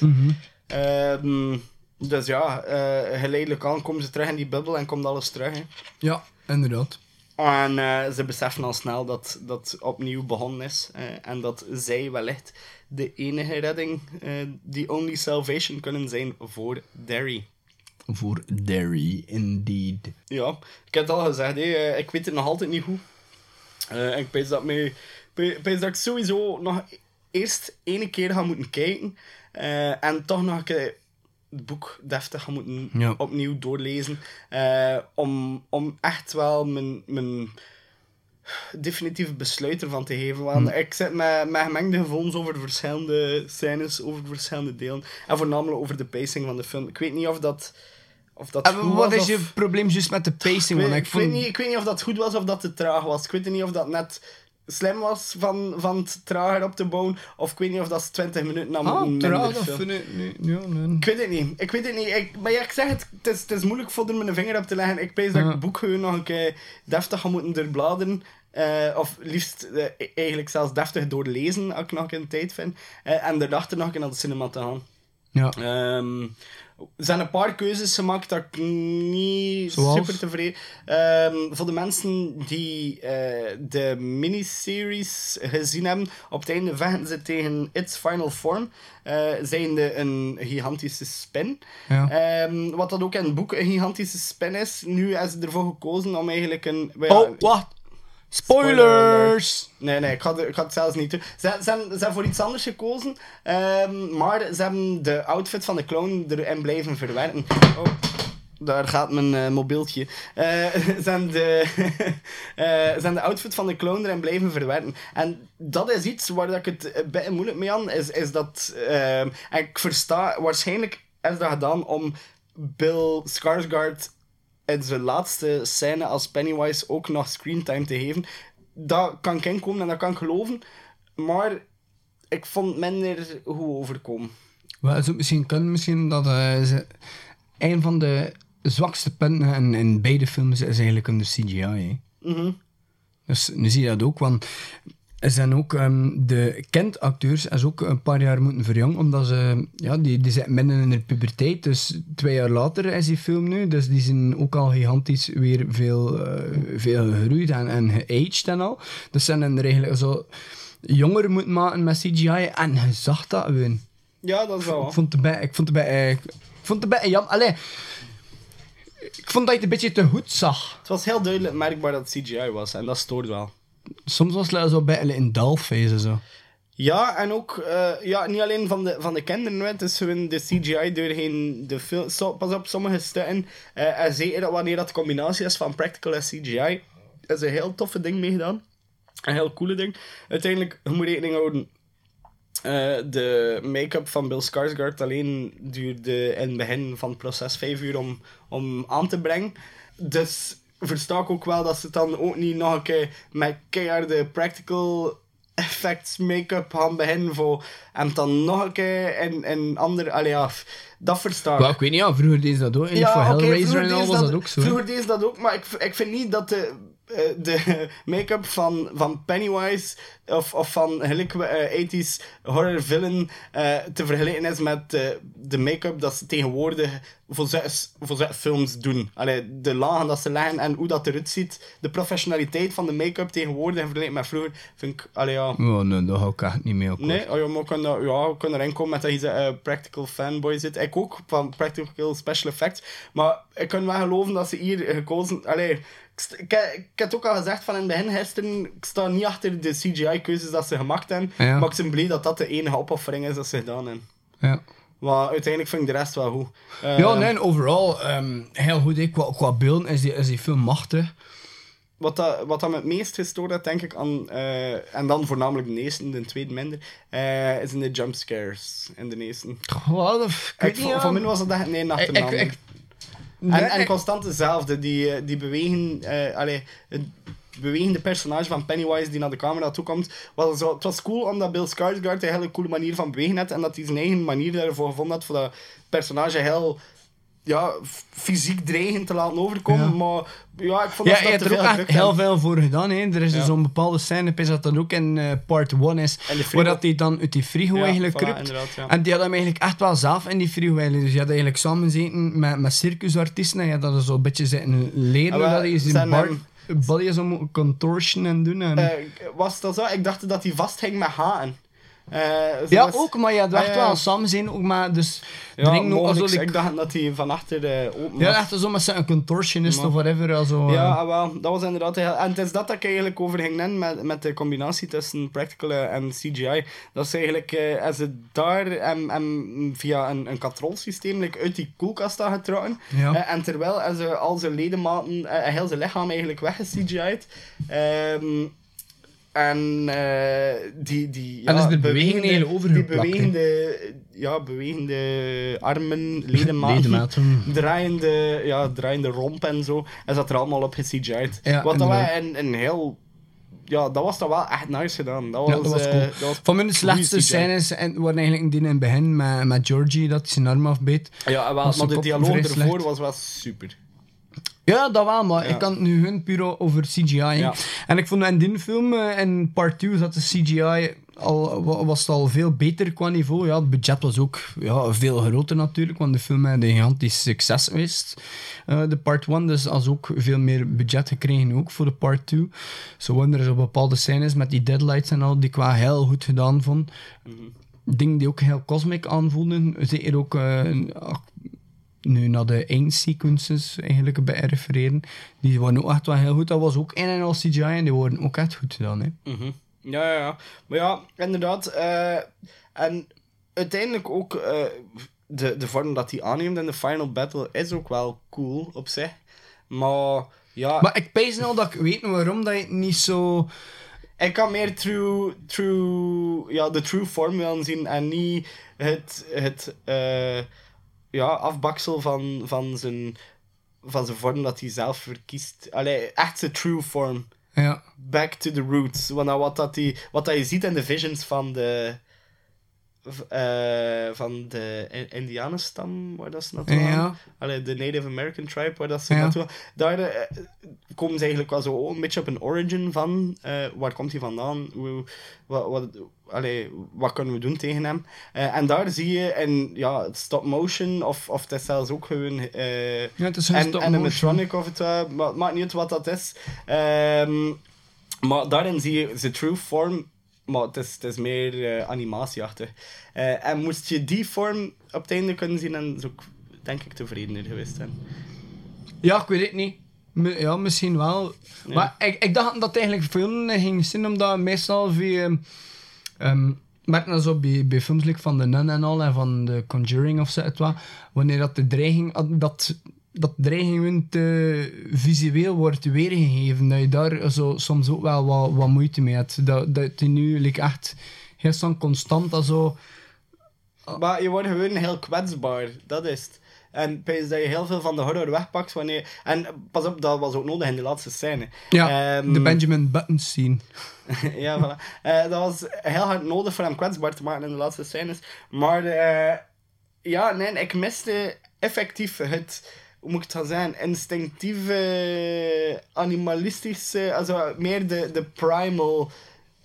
Ehm, dus ja, eh, geleidelijk aan komen ze terug in die bubbel en komt alles terug. Hè. Ja, inderdaad. En eh, ze beseffen al snel dat dat opnieuw begonnen is. eh, en dat zij wellicht de enige redding, die only salvation kunnen zijn voor Derry. Voor Derry, indeed. Ja, ik heb het al gezegd, hè, ik weet het nog altijd niet hoe. Eh, ik weet dat, me, ik weet dat ik sowieso nog eerst ene keer ga moeten kijken. en toch nog een keer het boek deftig ga moeten Ja. opnieuw doorlezen. eh, om, om echt wel mijn, mijn definitieve besluit ervan te geven. Want Hm. ik zit met, met gemengde gevoelens over verschillende scènes, over verschillende delen. En voornamelijk over de pacing van de film. Ik weet niet of dat... Of dat En goed wat was is je of- probleem juist met de pacing? ik weet, ik ik, vond... weet niet, ik weet niet of dat goed was of dat te traag was. Ik weet niet of dat net slim was van, van het trager op te bouwen. Of ik weet niet of dat ze 20 minuten nam Ah, ik weet het niet. Ik weet het niet. Ik, maar ja, ik zeg het, het is, het is moeilijk voor er mijn vinger op te leggen. Ik pees dat ik boek gewoon nog een keer deftig ga moeten doorbladeren. Eh, of liefst eh, eigenlijk zelfs deftig doorlezen, als ik nog een tijd vind. Eh, en daarachter nog een keer naar de cinema te gaan. Ja. Ehm, er zijn een paar keuzes gemaakt dat ik niet Zoals? super tevreden Ehm Voor de mensen die eh, de miniseries gezien hebben, op het einde vechten ze tegen Its Final Form. eh zijnde een gigantische spin. Ja. Ehm, wat dat ook in het boek een gigantische spin is. Nu hebben ze ervoor gekozen om eigenlijk een... Oh, wacht. Spoilers! Nee, nee, ik het- ik ga het zelfs niet doen. Ze, ze, hebben, ze voor iets anders gekozen, ehm, maar ze hebben de outfit van de clown erin blijven verwerken. Oh, daar gaat mijn eh, mobieltje. Eh, ze, hebben de, eh, ze hebben de outfit van de clown erin blijven verwerken. En dat is iets waar dat ik het beetje moeilijk mee aan is, is dat... ehm, en ik versta, waarschijnlijk is dat gedaan om Bill Skarsgård in zijn laatste scène als Pennywise ook nog screentime te geven. Dat kan ik inkomen en dat kan ik geloven. Maar ik vond het minder goed overkomen. Wel, het misschien kunnen misschien dat ze, een van de zwakste punten in, in beide films is eigenlijk in de CGI. Mhm. Dus nu zie je dat ook, want zijn ook ehm, de kindacteurs is ook een paar jaar moeten verjongen, omdat ze, ja, die, die zitten midden in de puberteit, dus twee jaar later is die film nu, dus die zijn ook al gigantisch weer veel, eh, veel gegroeid en, en geaged en al. Dus ze hebben er eigenlijk zo jonger moeten maken met CGI en je zag dat gewoon. Ja, dat is wel. Ik vond het bij, ik vond het bij, eh, ik vond het bij, jammer. Allee, ik vond dat je het een beetje te goed zag. Het was heel duidelijk merkbaar dat het CGI was en dat stoort wel. Soms was het zo bij in dalfase zo. Ja, en ook eh, ja, niet alleen van de, van de kinderen, het is de CGI doorheen de film. Pas op, sommige stukken, eh, en zeker wanneer dat combinatie is van practical en CGI, is een heel toffe ding meegedaan. Een heel coole ding. Uiteindelijk, je moet rekening houden, eh, de make-up van Bill Skarsgård alleen duurde in het begin van het proces vijf uur om, om aan te brengen. Dus versta ik ook wel dat ze dan ook niet nog een keer met keiharde practical effects make-up gaan beginnen voor hem dan nog een keer in, in andere... Allee, ja, f- dat versta ik. Ik weet niet, ja, vroeger deed ze dat ook. Ja, voor oké, Hellraiser en al was ze dat ook zo. Vroeger deed ze dat ook, maar ik, ik vind niet dat de, de make-up van, van Pennywise of, of van gelijk, eh, 80s horror villain eh, te vergelijken is met eh, de make-up dat ze tegenwoordig voor zulke, voor zulke films doen. Allee, de lagen dat ze leggen en hoe dat eruit ziet. De professionaliteit van de make-up tegenwoordig in vergelijking met vroeger vind ik... Allee, ja, Oh, nee, daar ga ik echt niet mee. Nee, oh, ja, maar we kunnen, ja, kunnen erin komen met dat je eh, practical fanboy zit. Ik ook, van practical special effects. Maar ik kan wel geloven dat ze hier gekozen... Allee, ik, ik, heb het ook al gezegd van in het begin gisteren, ik sta niet achter de CGI-keuzes dat ze gemaakt hebben. Ja. Maar ik ben blij dat dat de enige opoffering is dat ze gedaan hebben. Ja. Maar uiteindelijk vind ik de rest wel goed. Eh, ja, nee, overal ehm, heel goed. Qua, qua beelden is die, is die film machtig. Wat, dat, wat dat me het meest gestoord heeft, denk ik, aan, eh, en dan voornamelijk de eerste, de tweede minder, eh is in de jumpscares in de eerste. Wat? Ik Ik, voor, voor mij was het echt nee achter Ik- de ik- en, en constant dezelfde, die, eh, die bewegen, eh allee, het bewegende personage van Pennywise die naar de camera toe komt. Was zo, het was cool omdat Bill Skarsgård een hele coole manier van bewegen had en dat hij zijn eigen manier daarvoor gevonden had voor dat personage heel ja, fysiek dreigend te laten overkomen. Ja. Maar ja, ik vond Ja, dat je hebt dat er ook echt heel veel voor gedaan. Hè. Er is Ja. zo'n bepaalde scène, weet dat dat ook in eh, part 1 is, En de frigo. waar dat hij dan uit die frigo Ja, eigenlijk voilà, kruipt. En die had hem eigenlijk echt wel zelf in die frigo eigenlijk. Dus je had eigenlijk samen zitten met, met circusartiesten en je had dat zo een beetje zitten leren Ah, dat je zijn, bar, body zo moet contortion en doen. En... Eh, was dat zo? Ik dacht dat hij vasthing met haken. Eh, ja, ook, maar je had Ah, echt ja. wel samen zijn ook maar dus Ja, ook mogelijk. also, like- Ik dacht dat hij van achter de open ja, was. echt zo met zijn contortionist Maar- of whatever. Also, Ja, eh, ah, wel, dat was inderdaad heel... En het is dat dat ik eigenlijk over ging nennen met, met de combinatie tussen practical eh, en CGI. Dat is eigenlijk, eh, als ze daar en, en via een, een katrolsysteem like, uit die koelkast had getrokken. Ja. Eh, en terwijl als ze al zijn ledematen eh, en heel zijn lichaam eigenlijk wegge-CGI'd. Ehm en eh, die, die... En ja, dus de Die overgeplakt, bewegende, ja, bewegende armen, ledematen, Ledematen. draaiende, ja, draaiende romp en zo. En zat er allemaal op ge-CGI'd. Ja, Wat dat een, een heel... Ja, dat was dan wel echt nice gedaan. Dat was, Ja, dat was eh, cool. dat was Van mijn slechtste scènes en, waren eigenlijk die in het begin met, met Georgie, dat hij zijn arm afbeet. Ja, wel, maar de dialoog ervoor was wel super. Ja, dat wel, maar Ja. ik kan het nu hun puur over CGI. Ja. En ik vond in die film, eh, in part 2, dat de CGI al, wa- was het al veel beter qua niveau. Ja, het budget was ook ja, veel groter natuurlijk, want de film had een gigantisch succes geweest. eh, de part 1, dus als ook veel meer budget gekregen ook voor de part 2. Zo waren er bepaalde scènes met die deadlights en al, die wel heel goed gedaan vond. Dingen die ook heel cosmic aanvoelden. Zeker ook eh, nu naar de eindsequences eigenlijk bij refereren. Die waren ook echt wel heel goed. Dat was ook in en al CGI en die worden ook echt goed gedaan. Hè. Mhm. Ja, ja, ja. Maar ja, inderdaad. eh, en uiteindelijk ook eh, de, de vorm dat hij aanneemt in de final battle is ook wel cool op zich. Maar ja... Maar ik pees nou dat ik weet waarom dat je het niet zo... Ik kan meer true, true, ja, de true vorm willen zien en niet het, het eh, ja, afbaksel van, van, zijn, van zijn vorm dat hij zelf verkiest. Allee, echt zijn true vorm. Ja. Back to the roots. Want wat, dat die, wat dat je ziet in de visions van de, eh, van de Indianenstam, waar dat ze naartoe Ja. gaan. Allee, de Native American tribe, waar dat ze Ja. naartoe gaan. Daar eh, komen ze eigenlijk wel zo een beetje op een origin van. eh, waar komt hij vandaan? Hoe, wat, wat, allee, wat kunnen we doen tegen hem? En daar zie je in ja, stop motion, of, of het is zelfs ook gewoon... Ja, het is gewoon en, stop animatronic of het maar het maakt niet uit wat dat is. Ehm, maar daarin zie je zijn true vorm, maar het is, het is meer eh, animatieachtig. Eh, en moest je die vorm op het einde kunnen zien, dan zou ik denk ik tevredener geweest zijn. Ja, ik weet het niet. Ja, misschien wel. Ja. Maar ik, ik dacht dat het eigenlijk veel ging zijn, omdat meestal via... ehm merk dat zo bij, bij films like van The Nun en al, en van The Conjuring of zo, wanneer dat de dreiging, dat, dat dreiging te visueel wordt weergegeven, dat je daar zo, soms ook wel wat, wat moeite mee hebt. Dat, dat je nu like, echt heel constant dat zo... Maar je wordt gewoon heel kwetsbaar, dat is het. En pijs dat je heel veel van de horror wegpakt wanneer... En pas op, dat was ook nodig in de laatste scène. Ja, Ehm, de Benjamin Button scene. ja, voilà. Eh, dat was heel hard nodig voor hem kwetsbaar te maken in de laatste scènes. Maar eh, ja, nee, ik miste effectief het, hoe moet ik het gaan zeggen, instinctieve, animalistische, also meer de, de primal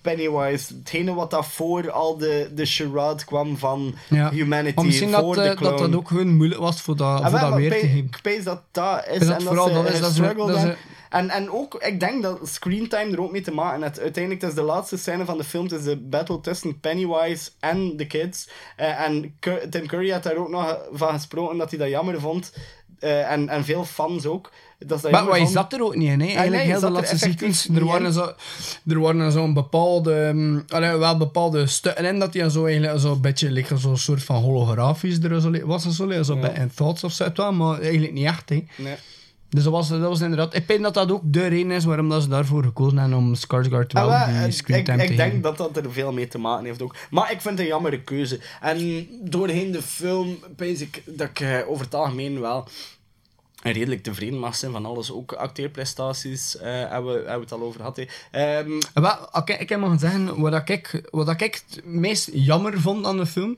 Pennywise. Hetgene wat daarvoor al de, de charade kwam van Ja. humanity, Maar misschien voor dat, de eh, dat dat clown. ook gewoon moeilijk was voor dat, Ah, voor wel, dat weer te geven. Ik pees dat dat is. Dat en dat is- dat is- dat is- hebben. En, en ook, ik denk dat screentime er ook mee te maken heeft. Uiteindelijk, het is de laatste scène van de film. Het is de battle tussen Pennywise en de kids. Eh, en Tim Curry had daar ook nog van gesproken dat hij dat jammer vond. Eh, en, en veel fans ook. Dat Maar, je zat er ook niet in, hè? Ah, Eigenlijk nee, heel de er laatste sequence. Er waren, in. zo, er waren zo'n bepaalde... um, allee, wel bepaalde stukken in dat hij zo eigenlijk zo een beetje like, zo'n soort van holografisch er zo, was. en Zo, like, zo Ja. bij in thoughts of zo, maar eigenlijk niet echt, hè? Nee. Dus dat was, dat was inderdaad... Ik denk dat dat ook de reden is waarom dat ze daarvoor gekozen hebben om Skarsgård wel Ah, wel, die eh, screentime ik, te ik denk dat dat er veel mee te maken heeft ook. Maar ik vind het een jammere keuze. En doorheen de film pees ik dat ik eh, over het algemeen wel redelijk tevreden mag zijn van alles. Ook acteerprestaties eh, hebben, we, hebben we het al over gehad. hè. Ehm, Wel, oké, ik heb maar zeggen, wat ik, wat ik het meest jammer vond aan de film,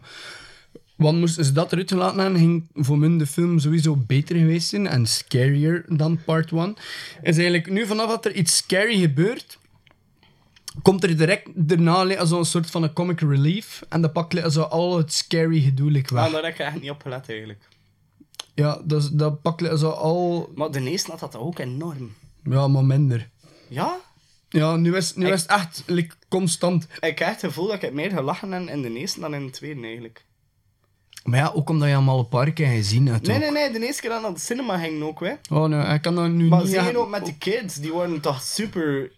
want moesten ze dat eruit laten hebben, ging voor mij de film sowieso beter geweest zijn en scarier dan part 1. Is eigenlijk nu vanaf dat er iets scary gebeurt, komt er direct daarna zo'n soort van een comic relief en dat pakt zo al het scary gedoe weg. ah, daar heb ik echt niet op gelet eigenlijk. Ja, dat, is- dat pakt zo al... Maar de eerste had dat ook enorm. Ja, maar minder. Ja? Ja, nu is, nu Ik- is het echt like, constant. Ik heb echt het gevoel dat ik meer gelachen heb in de eerste dan in de tweede eigenlijk. Maar ja, ook omdat je hem al een paar keer gezien hebt. Nee, ook. nee, nee. De eerste keer dat ik naar de cinema ging ook, hè. Oh nee, ik kan dat nu Maar niet... echt- ook met die kids. Die worden toch super...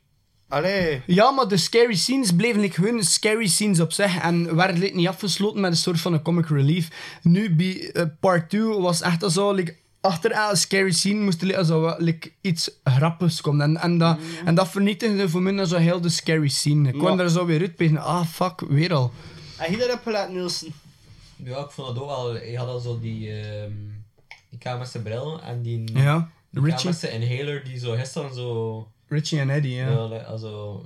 Allee... Ja, maar de scary scenes bleven like, gewoon scary scenes op zich en werden like, niet afgesloten met een soort van een comic relief. Nu, bij eh, part 2 was echt zo, like, achter elke scary scene moest er zo, like, iets grappigs komen. En, en, dat, en dat vernietigde voor mij zo heel de scary scene. Ik kwam Maar- er zo weer uit en ah fuck, weer al. En je daarop gelet, Nielsen? Ja, ik vond het ook wel. Je had al zo die. ehm die kamer met zijn bril en die. Ja, die Richie. met zijn inhaler die zo gisteren zo. Richie en Eddie, ja. Ja, also,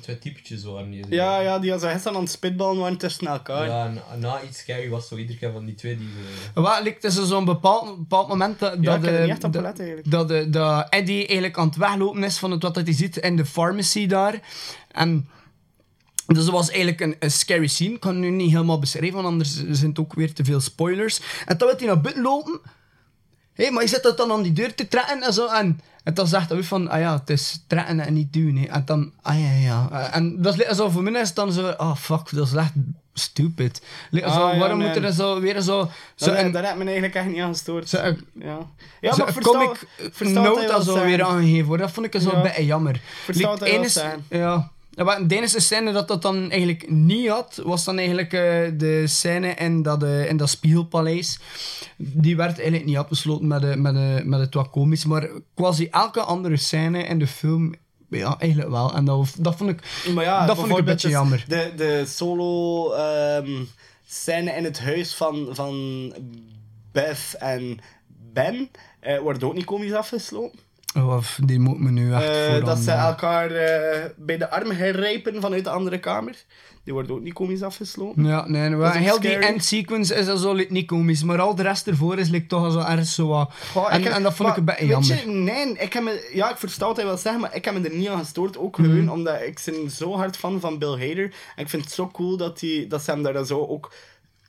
twee typetjes waren die. Ja, ja, die als gisteren aan het spitballen waren tussen elkaar. Ja, na iets scary was zo iedere keer van die twee die. zo- Wat, like, het is zo'n bepaald, bepaald moment dat, Ja, dat, ik heb er eh, niet echt op dat- gelet, eigenlijk. dat, eh, dat Eddie eigenlijk aan het weglopen is van het wat dat hij ziet in de pharmacy daar. En dus dat was eigenlijk een, een scary scene. Ik kan het nu niet helemaal beschrijven, want anders zijn het ook weer te veel spoilers. En dan werd hij naar buiten lopen. Hé, maar je zit dat dan aan die deur te trekken en zo. En, en dan zegt hij weer van, ah ja, het is trekken en niet doen. Hè. En dan, ah ja, ja. En dat is zo, voor mij is het dan zo, ah fuck, dat is echt stupid. Like, Ah, zo, ja, waarom nee. moet er zo weer zo... zo Daar, een- daar heb ik me eigenlijk echt niet aan gestoord. Zo, ja, ja zo maar versta, versta dat wil zo weer aangegeven wordt. Dat vond ik zo Ja. een beetje jammer. Versta Like, wil ene- zeggen. Ja. Maar De enige scène dat dat dan eigenlijk niet had, was dan eigenlijk eh, de scène in dat, eh, in dat spiegelpaleis. Die werd eigenlijk niet afgesloten met, de, met, de, met het wat komisch, maar quasi elke andere scène in de film, ja, eigenlijk wel. En dat, dat vond ik, Maar ja, dat vond ik een beetje jammer. De, de solo ehm, scène in het huis van, van Beth en Ben eh, wordt ook niet komisch afgesloten. Of, die moet me nu echt Eh, voor dat ze elkaar eh, bij de arm grijpen vanuit de andere kamer. Die wordt ook niet komisch afgesloten. Ja, nee, wel, heel die end sequence is zo niet komisch, maar al de rest ervoor is like, toch zo ergens zo wat... Goh, en, ik heb- en dat vond ik een beetje jammer. Je, nee, ik heb me, ja, ik versta wat hij wil zeggen, maar ik heb me er niet aan gestoord. Ook Mhm. gewoon omdat ik ben zo hard fan van Bill Hader. En ik vind het zo cool dat, die, dat ze hem daar zo ook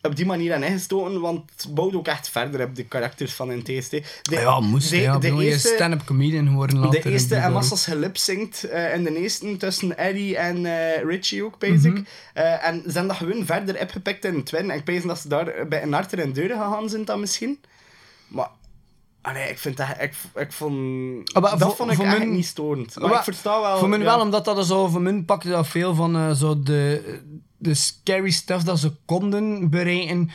op die manier aan ingestoten, want het bouwt ook echt verder op de karakters van een TST. De, ja, moest de, ja. de bedoel, je eerste, stand-up comedian geworden later. de eerste en massas gelipzinkt eh in de eerste tussen Eddie en eh, Richie ook, basic. Eh, en ze hebben dat gewoon verder opgepikt in Twin. En ik pees dat ze daar bij een harter en deuren gegaan zijn dan misschien. Maar... Allee, ik vind dat... Ik, ik vond... Ah, dat vond ik mijn- niet storend. Maar, Maar ik versta wel... Voor mij ja. wel, omdat dat zo... Voor mij pakte dat veel van zo de, de scary stuff dat ze konden bereiken.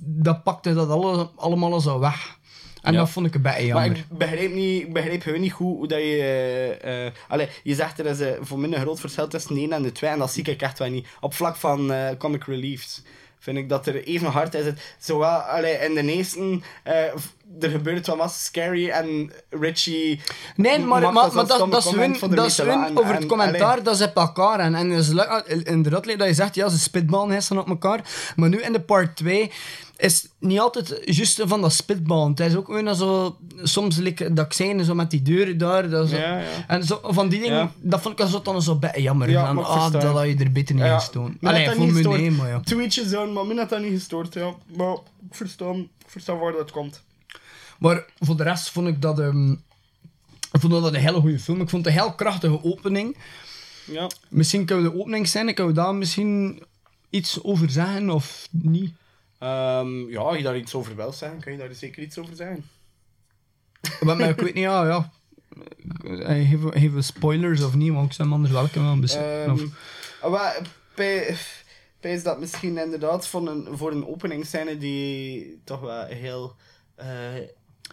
Dat pakte dat alle, allemaal zo weg. En Ja. dat vond ik een beetje Maar jammer. ik begrijp, niet, ik begrijp gewoon niet goed hoe dat je... allee, je zegt er is eh, voor mij een groot verschil tussen de 1 en de 2 en dat zie ik echt wel niet. Op vlak van eh, comic reliefs. Vind ik dat er even hard is. Het, zowel, allee, in de eerste, v- er gebeurt wel wat scary en Richie... Nee, maar, maar, dat maar dat, dat is hun, de dat is hun over het en- commentaar, allee. dat ze op elkaar. En, en is leuk- inderdaad, dat je zegt, ja, ze spitballen hessen op elkaar. Maar nu in de part 2 is niet altijd juist van dat spitballen. Het is ook weer zo, soms like, dat ik zei, zo met die deuren daar. Dat zo, Ja, ja. En zo, van die dingen, Ja. dat vond ik zo, dan zo bij jammer. Ja, Van, ik ah, dat had je er beter niet gestoord. Allee, voor me nee, maar ja. Tweetje zo, maar mij had dat niet gestoord, ja. Maar ik versta, ik versta waar dat komt. Maar voor de rest vond ik dat... ehm, ik vond dat een hele goede film. Ik vond het een heel krachtige opening. Ja. Misschien kunnen we de opening zijn. Kunnen we daar misschien iets over zeggen of niet? Ehm, ja, als je daar iets over wil zeggen, kan je daar zeker iets over zeggen. Maar ik weet niet, ja, ja. Eh, Geven we spoilers of niet? Want ik zou anders welke wel Of- ah, maar is dat misschien inderdaad voor een, voor een openingsscène die toch wel heel... eh,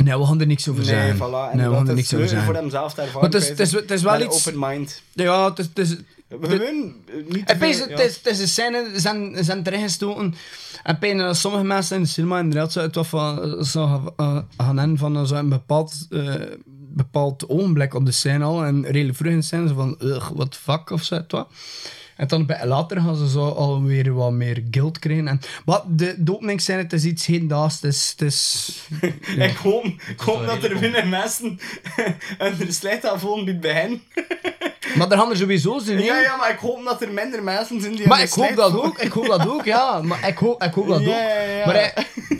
Nee, we gaan er niks over nee, zeggen. voilà, nee, we gaan er niks over voor hem zelf te ervaren. Maar het is, het is, bij het is wel iets... Open mind. Ja, het is... Het is We hebben niet te het, ja. is, het is een scène, ze zijn, ze zijn erin gestoken. En pijn dat sommige mensen in de cinema inderdaad zo het wat van zo eh, gaan hebben van eh, zo een bepaald, eh, bepaald ogenblik op de scène al. En redelijk vroeg in de scène, zo van, ugh, wat fuck of zo, wat. En dan bij, later gaan ze zo alweer wat meer guilt krijgen. En, maar de, de openingsscène, het is iets heendaags. Het is... Het is Ik hoop, ik hoop dat er binnen mensen een slecht afvoelen bij hen. Maar er gaan er sowieso zijn? Ja, ja, maar ik hoop dat er minder mensen zijn die Maar ik hoop dat ook, ik hoop dat ook, ja. Maar ik hoop, ik hoop dat ook. Maar, hij-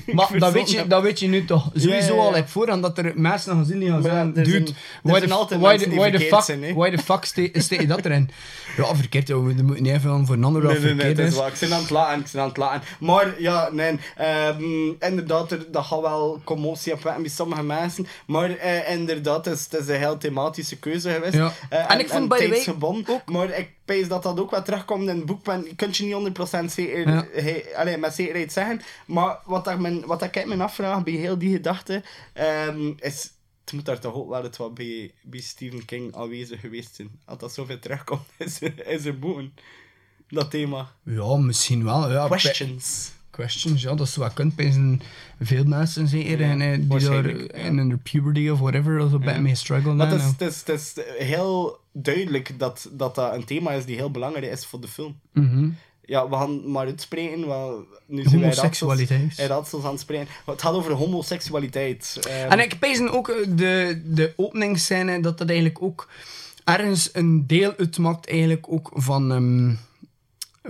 maar dat, weet je, dat. dat weet je nu toch sowieso al op voorhand, dat er mensen gaan zien die gaan zeggen, dude, zijn- why the, altijd why the, why the verkeerd fuck, zijn, why the fuck ste- steek je dat erin? Ja, verkeerd, we moeten niet even voor een ander Nee, nee, nee, verkeerd het is waar. Ik ben aan het lachen, ik ben aan het lachen. Maar ja, nee, ehm, inderdaad, er, dat gaat wel commotie opwekken bij sommige mensen. Maar eh, inderdaad, het is, het is een heel thematische keuze geweest. Ja. Eh, En ik vond, by the way, tijdsgebonden. Maar ik pees dat dat ook wel terugkomt in het boek. Je kunt je niet 100% zeker, Ja. he- allee, met zekerheid zeggen. Maar wat, ik me, wat ik me afvraag bij heel die gedachte, ehm, is... Het moet daar toch ook wel het wat bij, bij Stephen King aanwezig geweest zijn. Als dat zoveel terugkomt in zijn- in zijn boeken. Dat thema. Ja, misschien wel. Ja, Questions. Questions, ja, dat is wat kunt bij veel mensen zeker Ja, en, eh, die daar ja. in hun puberty of whatever of zo bij mee strugglen. Maar het is, het, is, het is heel duidelijk dat, dat dat een thema is die heel belangrijk is voor de film. mhm. Ja, we gaan maar uitspreken. wel, nu zijn wij raadsels- raadsels aan het spreken. Het gaat over homoseksualiteit. Ehm, En ik pees ook eh, de, de openingsscène dat dat eigenlijk ook ergens een deel uitmaakt eigenlijk ook van, ehm,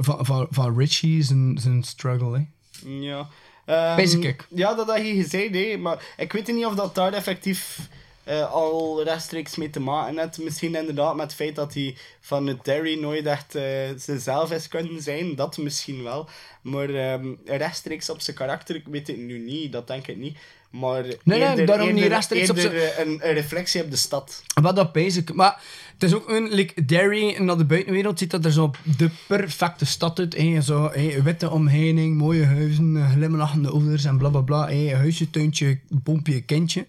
van, van, van Richie zijn, zijn struggle. Hè. Ja. Ehm, Basic. Ja, dat had je gezegd, hè, maar ik weet niet of dat daar effectief eh, al rechtstreeks mee te maken heeft. Misschien inderdaad met het feit dat hij van het Derry nooit echt eh, zichzelf is kunnen zijn. Dat misschien wel. Maar ehm, rechtstreeks op zijn karakter, ik weet het nu niet, dat denk ik niet. Maar nee, eerder, daarom niet rechtstreeks op een, een reflectie op de stad. Wat dat basic. Maar het is ook een, like Derry naar de buitenwereld ziet dat er zo de perfecte stad uit. Hè. Zo, witte omheining, mooie huizen, eh, glimlachende ouders en bla bla bla. Hè. Huisje, tuintje, boompje, kindje.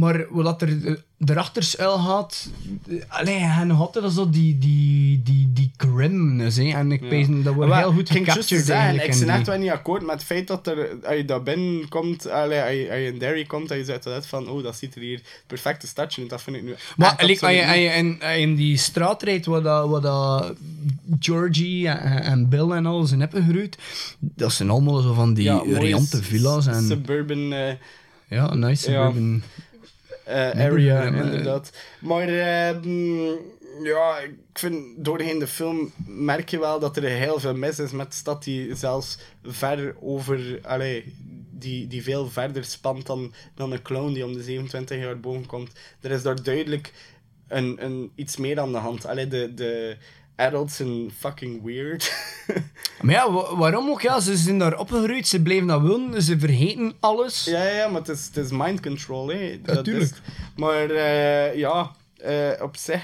Maar wat er eh, erachter schuil gaat, eh, allee, en nog altijd zo die, die, die, die grimness. Hè. En ik Ja. dat wordt heel goed gecaptured eigenlijk. Ik in ben echt wel niet akkoord met het feit dat er, als je daar binnenkomt, allee, als, je, als je in Derry komt, dat je zegt dat van, oh, dat ziet er hier het perfecte stadje. Dat vind ik nu Maar als, je, als je in, in die straat rijdt waar, dat, waar dat Georgie en, en Bill en al zijn hebben gegroeid, dat zijn allemaal zo van die Ja, mooie riante s- villa's. En, Suburban eh, ja, nice suburban. Area, eh, inderdaad. Maar ehm, ja, ik vind doorheen de film merk je wel dat er heel veel mis is met de stad die zelfs ver over, allee, die, die veel verder spant dan, dan een clown die om de 27 jaar boven komt. Er is daar duidelijk een, een, iets meer aan de hand. Allee, de, de adults zijn fucking weird. Maar ja, wa- waarom ook? Ja, ze zijn daar opgegroeid, ze bleven dat wonen, ze vergeten alles. Ja, ja, maar het is, het is mind control, hè. Dat is- tuurlijk. Maar eh, ja, eh, op zich...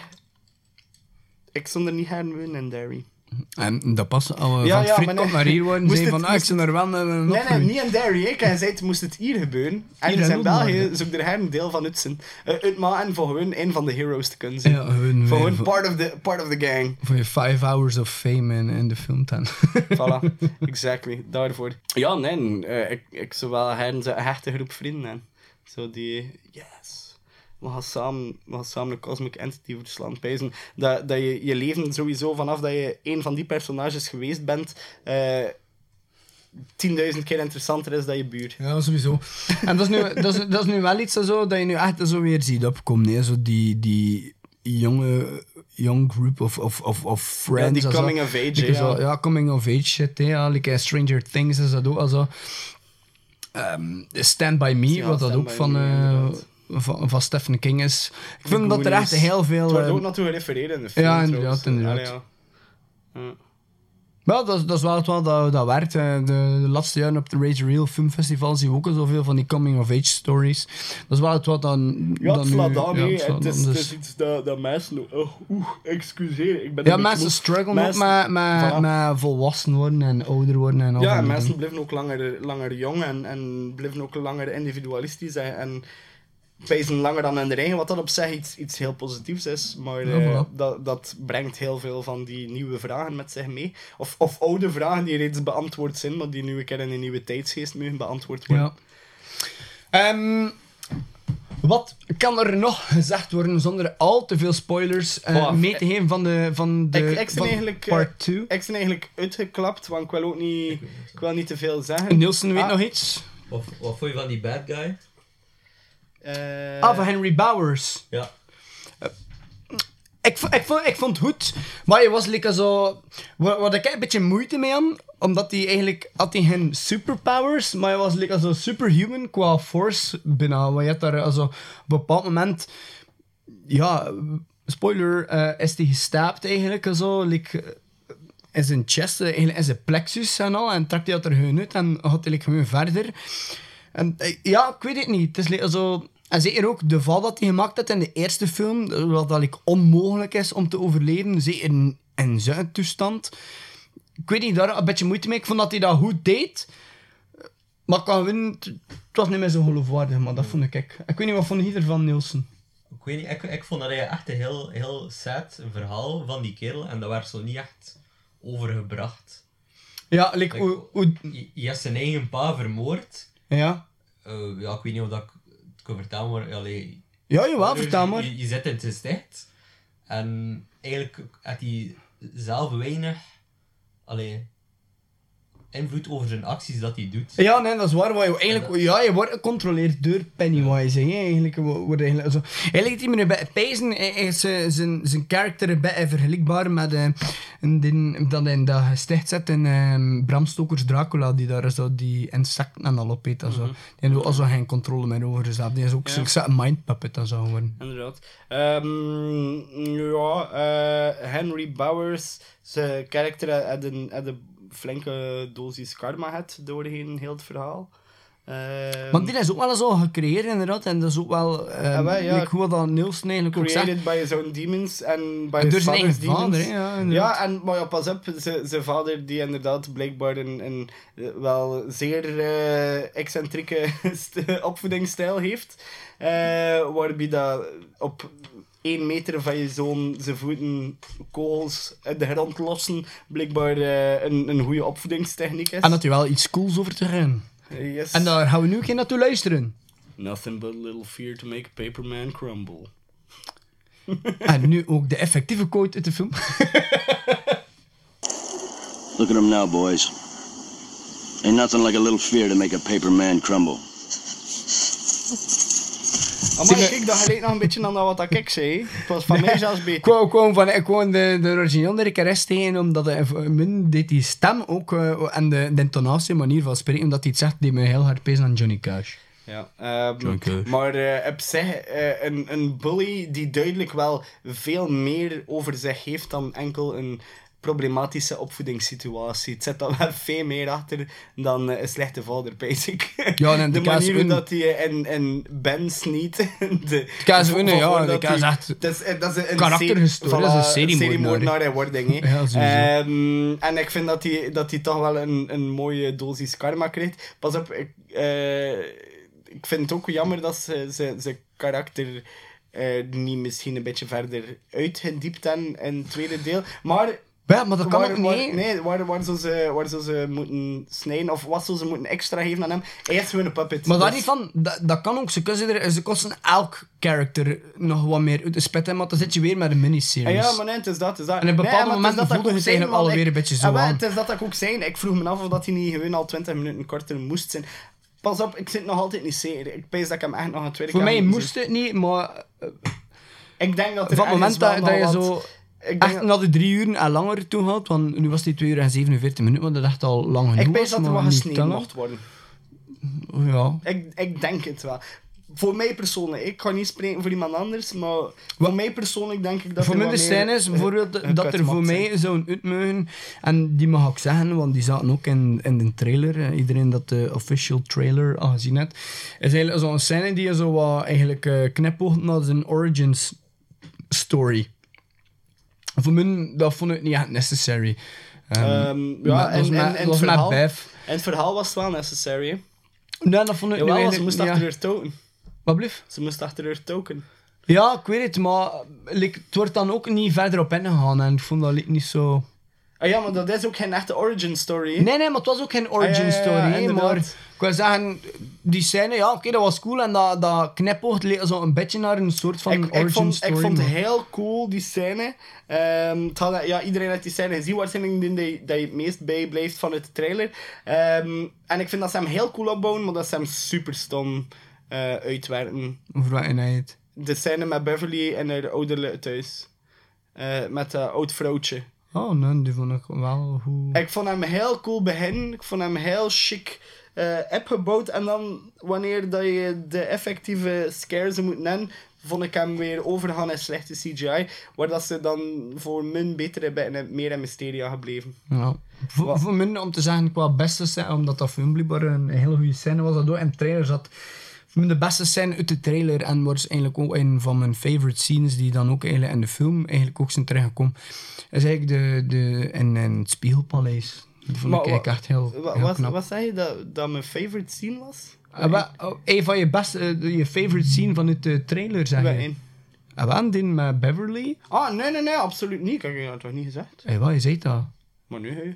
Ik stond er niet gaan wonen in Derry. En dat pas, als we Ja, van ja, friet nee. naar hier zei het- van, ah, ik er wel een, een Nee, nee, niet in Derry. Ik en zei, het moest het hier gebeuren. En Hier in België zoek er een deel van uit zijn. Uh, uitmaken voor gewoon een van de heroes te kunnen zijn. Ja, gewoon voor voor- part of the, part of the gang. Voor je five hours of fame in, in de film dan. Voilà, exactly. Daarvoor. Ja, nee, eh, ik, ik zou wel een hechte groep vrienden hebben. Zo die, yes. We gaan samen, we gaan samen een cosmic entity verslaan. Pijzen dat, dat je je leven sowieso vanaf dat je een van die personages geweest bent, eh 10.000 keer interessanter is dan je buur. Ja, sowieso. En dat is nu, dat is, dat is nu wel iets zo, dat je nu echt zo weer ziet opkomen. Nee? Zo die, die jonge young group of, of, of, of friends. die en zo. coming of age, Like hè, zo, ja. ja. coming of age shit. Hè, ja. Like, eh, Stranger Things is dat ook. Also, Ehm, Stand By Me, Ja, wat dat ook van, Me, eh. Van, van Stephen King is. Ik vind dat er echt heel veel... Het wordt eh, ook naartoe gerefereerd in de film. Ja, inderdaad, inderdaad. Allee, ja. Ja. Ja, dat, is- dat is wel het wel dat, dat werkt. hè. De, de laatste jaren op de Rage Real Film Festival zien we ook al zoveel van die coming-of-age stories. Dat is wel het wat dan... Ja, dan het slaat aan, ja, hè. het is, aan, het dus- is iets dat, dat mensen... Oh, oeh, excuseer. Ik ben Ja, mensen struggelen Mensen- met, met, Voilà. met volwassen worden en ouder worden en Ja, en mensen blijven ook langer, langer jong en, en blijven ook langer individualistisch en, en pijzen langer dan in de eigen, wat dat op zich iets, iets heel positiefs is. Maar Ja, eh, voilà. dat, dat brengt heel veel van die nieuwe vragen met zich mee. Of, of oude vragen die reeds beantwoord zijn, maar die nu een keer in een nieuwe tijdsgeest mogen beantwoord worden. Ja. Ehm, wat kan er nog gezegd worden zonder al te veel spoilers eh, Voilà. mee te geven van de, van de ik, ik, ben van eigenlijk, eh, part 2? ik ben eigenlijk uitgeklapt, want ik wil ook niet, ik wil niet te veel zeggen. Nielsen weet Ah, nog iets? Wat, wat vond je van die bad guy? Eh, ah, van Henry Bowers. Ja. Ik, vo- ik, vond, ik vond het goed, maar je was like zo... Wat, wat ik een beetje moeite mee had, omdat hij eigenlijk... Had hij geen superpowers, maar hij was like zo superhuman qua force bijna. Want je had daar also, op een bepaald moment... Ja, spoiler, eh, is hij gestaapt eigenlijk zo, like, eh, in zijn chest, eh, eigenlijk in zijn plexus en al, en trok hij dat er gewoon uit en had hij like, gewoon verder. En eh, ja, ik weet het niet. Het is zo... En zeker ook de val dat hij gemaakt had in de eerste film, dat dat like, onmogelijk is om te overleven, zeker in, in zijn toestand. Ik weet niet, daar een beetje moeite mee. Ik vond dat hij dat goed deed. Maar ik kan winnen, het was niet meer zo geloofwaardig, maar dat vond ik. Ik weet niet, wat vond je ervan, Nielsen? Ik weet niet, ik, ik vond dat hij echt een heel, heel sad verhaal van die kerel en dat werd zo niet echt overgebracht. Ja, like, Like, hoe... hoe Je, je hebt zijn eigen pa vermoord. Ja. Eh, ja, ik weet niet of dat ik het kan vertellen, maar allee, Ja, jawel, vertel maar. Je, je zit in het sticht en eigenlijk had hij zelf weinig allee, invloed over zijn acties dat hij doet. Ja, nee, dat is waar. Wat je, eigenlijk, ja, je wordt gecontroleerd door Pennywise. Hè. Eigenlijk, wo- wordt eigenlijk, zo. eigenlijk is hij me een beetje pijzen. Hij is zijn- zijn zijn karakter een beetje vergelijkbaar met eh, een dat hij in dat gesticht zet in eh, Bram Stoker's Dracula, die daar zo die insecten en al opeet. en zo. Die heeft ook al zo geen controle meer over zichzelf. Die is ook Ja. zo'n mind puppet en zo geworden. Inderdaad. Ehm, ja, eh, Henry Bowers, zijn karakter had een, had een flinke dosis karma had doorheen heel het verhaal. Ehm, Want die is ook wel zo gecreëerd, inderdaad. En dat is ook wel... eh Ja, wel, ja. like hoe dat Nielsen eigenlijk ook zegt. created by his own demons en by his father's vader, demons. hè, ja, ja, en, maar ja, pas op, zijn vader die inderdaad blijkbaar een, een wel zeer eh, excentrieke st- opvoedingsstijl heeft. eh, waarbij dat op één meter van je zoon zijn voeten kogels uit de grond lossen blijkbaar eh, een, een goede opvoedingstechniek is. En dat hij wel iets cools over te gaan. Yes. En daar gaan we nu geen naartoe luisteren. Nothing but a little fear to make a paper man crumble. En nu ook de effectieve quote uit de film. Look at them now, boys. Ain't nothing like a little fear to make a paper man crumble. Maar kijk, dat geleek nog een beetje aan wat dat ik zei. Het was van mij zelfs beter. Ik gewoon van ik wou de, de origineel de rest tegen, omdat hij voor min deed die stem ook eh, en de, de intonatie, manier van spreken, omdat hij het zegt, die me heel hard pezen aan Johnny Cash. Ja, ehm, John Cash. maar eh op zich, eh, een, een bully die duidelijk wel veel meer over zich heeft dan enkel een problematische opvoedingssituatie. Het zit dan wel veel meer achter dan eh, een slechte vader, basic. Ja, en de de manier hoe dat hij in, in Ben Sneed... De, van- ja, de hij- echt dat is, dat is een karakterhistorie, dat is een seriemoordenaar, in wording. Ja. Ehm, en ik vind dat hij, dat hij toch wel een, een mooie dosis karma krijgt. Pas op, ik, eh, ik vind het ook jammer dat ze ze- zijn karakter eh, niet misschien een beetje verder uitgediept hebben in het tweede deel. Maar... Ja, maar dat kan waar, ook waar- niet. Nee, waar, waar, zou ze, waar zou ze moeten snijden of wat zou ze moeten extra geven aan hem? Hij is gewoon een puppet. Maar daar dus- niet van, dat, dat kan ook. Ze kosten, er, ze kosten elk character nog wat meer uit de spet, hè, maar dan zit je weer met een miniseries. Ah ja, maar nee, het is dat, het is dat. En op bepaalde is momenten voelde eigenlijk want alweer een beetje zo Ah, wel, aan. Het is dat dat ik ook zei. Ik vroeg me af of dat hij niet gewoon al 20 minuten korter moest zijn. Pas op, ik zit nog altijd niet zeker. Ik pees dat ik hem echt nog een tweede Voor keer mij moet moest het niet, maar zien. Ik denk dat er van het moment dat, dat je zo Ik denk echt dat- drie uur en langer toe had, want nu was die 2 uur en 47 minuten, want dat echt al lang genoeg Ik pees dat er maar niet gesneden mocht worden. Ja. Ik, ik denk het wel. Voor mij persoonlijk, ik kan niet spreken voor iemand anders, maar voor mij persoonlijk denk ik dat voor er mij de scène is bijvoorbeeld dat er voor mij zo'n uitmogen, en die mag ik zeggen, want die zaten ook in, in de trailer, iedereen dat de official trailer al gezien heeft, is eigenlijk zo'n scène die je zo wat eigenlijk eh knipoogt naar zijn origins story. Voor mij, dat vond ik niet echt necessary. Ehm, Ehm, ja, met- en, was en, het was verhaal, en het verhaal was wel necessary. Nee, dat vond ik nu Jawel, ze moest achter haar token. Wat blieft? Ze moest achter haar token. Ja, ik weet het, maar like, het wordt dan ook niet verder op ingegaan en ik vond dat like, niet zo... Ah ja, maar dat is ook geen echte origin story. Nee, nee, maar het was ook geen origin Ah, ja, ja, ja, story. maar wil zeggen, die scène, ja, oké, dat was cool en dat, dat knipoogd leek zo een beetje naar een soort van ik, origin ik vond, story. ik vond het heel cool, die scène. Ehm, het had, ja, iedereen heeft die scène gezien, waarschijnlijk die, die, het meest bijblijft van het trailer. Ehm, en ik vind dat ze hem heel cool opbouwen, maar dat ze hem super stom eh, uitwerken. Over wat het. De scène met Beverly en haar ouderlijk thuis. Eh, met dat oud vrouwtje. Oh, nee, die vond ik wel goed. Ik vond hem heel cool begin. Ik vond hem heel chic eh opgebouwd. En dan, wanneer dat je de effectieve scares moet nemen, vond ik hem weer overgaan in slechte CGI. Waar dat ze dan voor min beter hebben en meer in Mysteria gebleven. Ja. Voor, voor mij, om te zeggen, qua beste scène, omdat dat blijkbaar een hele goede scène was, dat in de trailer zat. Voor de beste scène uit de trailer en was eigenlijk ook een van mijn favorite scenes die dan ook eigenlijk in de film eigenlijk ook zijn terechtgekomen. Is eigenlijk de, de, in, in het Spiegelpaleis. Die vond Maar ik eigenlijk wa- echt heel, Wa- heel wat, knap. wat zei je dat, dat mijn favorite scene was? Wa- oh, een van je beste, eh, je favorite scene van het de trailer, zeg je? één? Ah, wat, die met Beverly? Ah, nee, nee, nee, absoluut niet. Ik heb dat toch niet gezegd? Hé, wat, je zei dat? Maar nu, hè.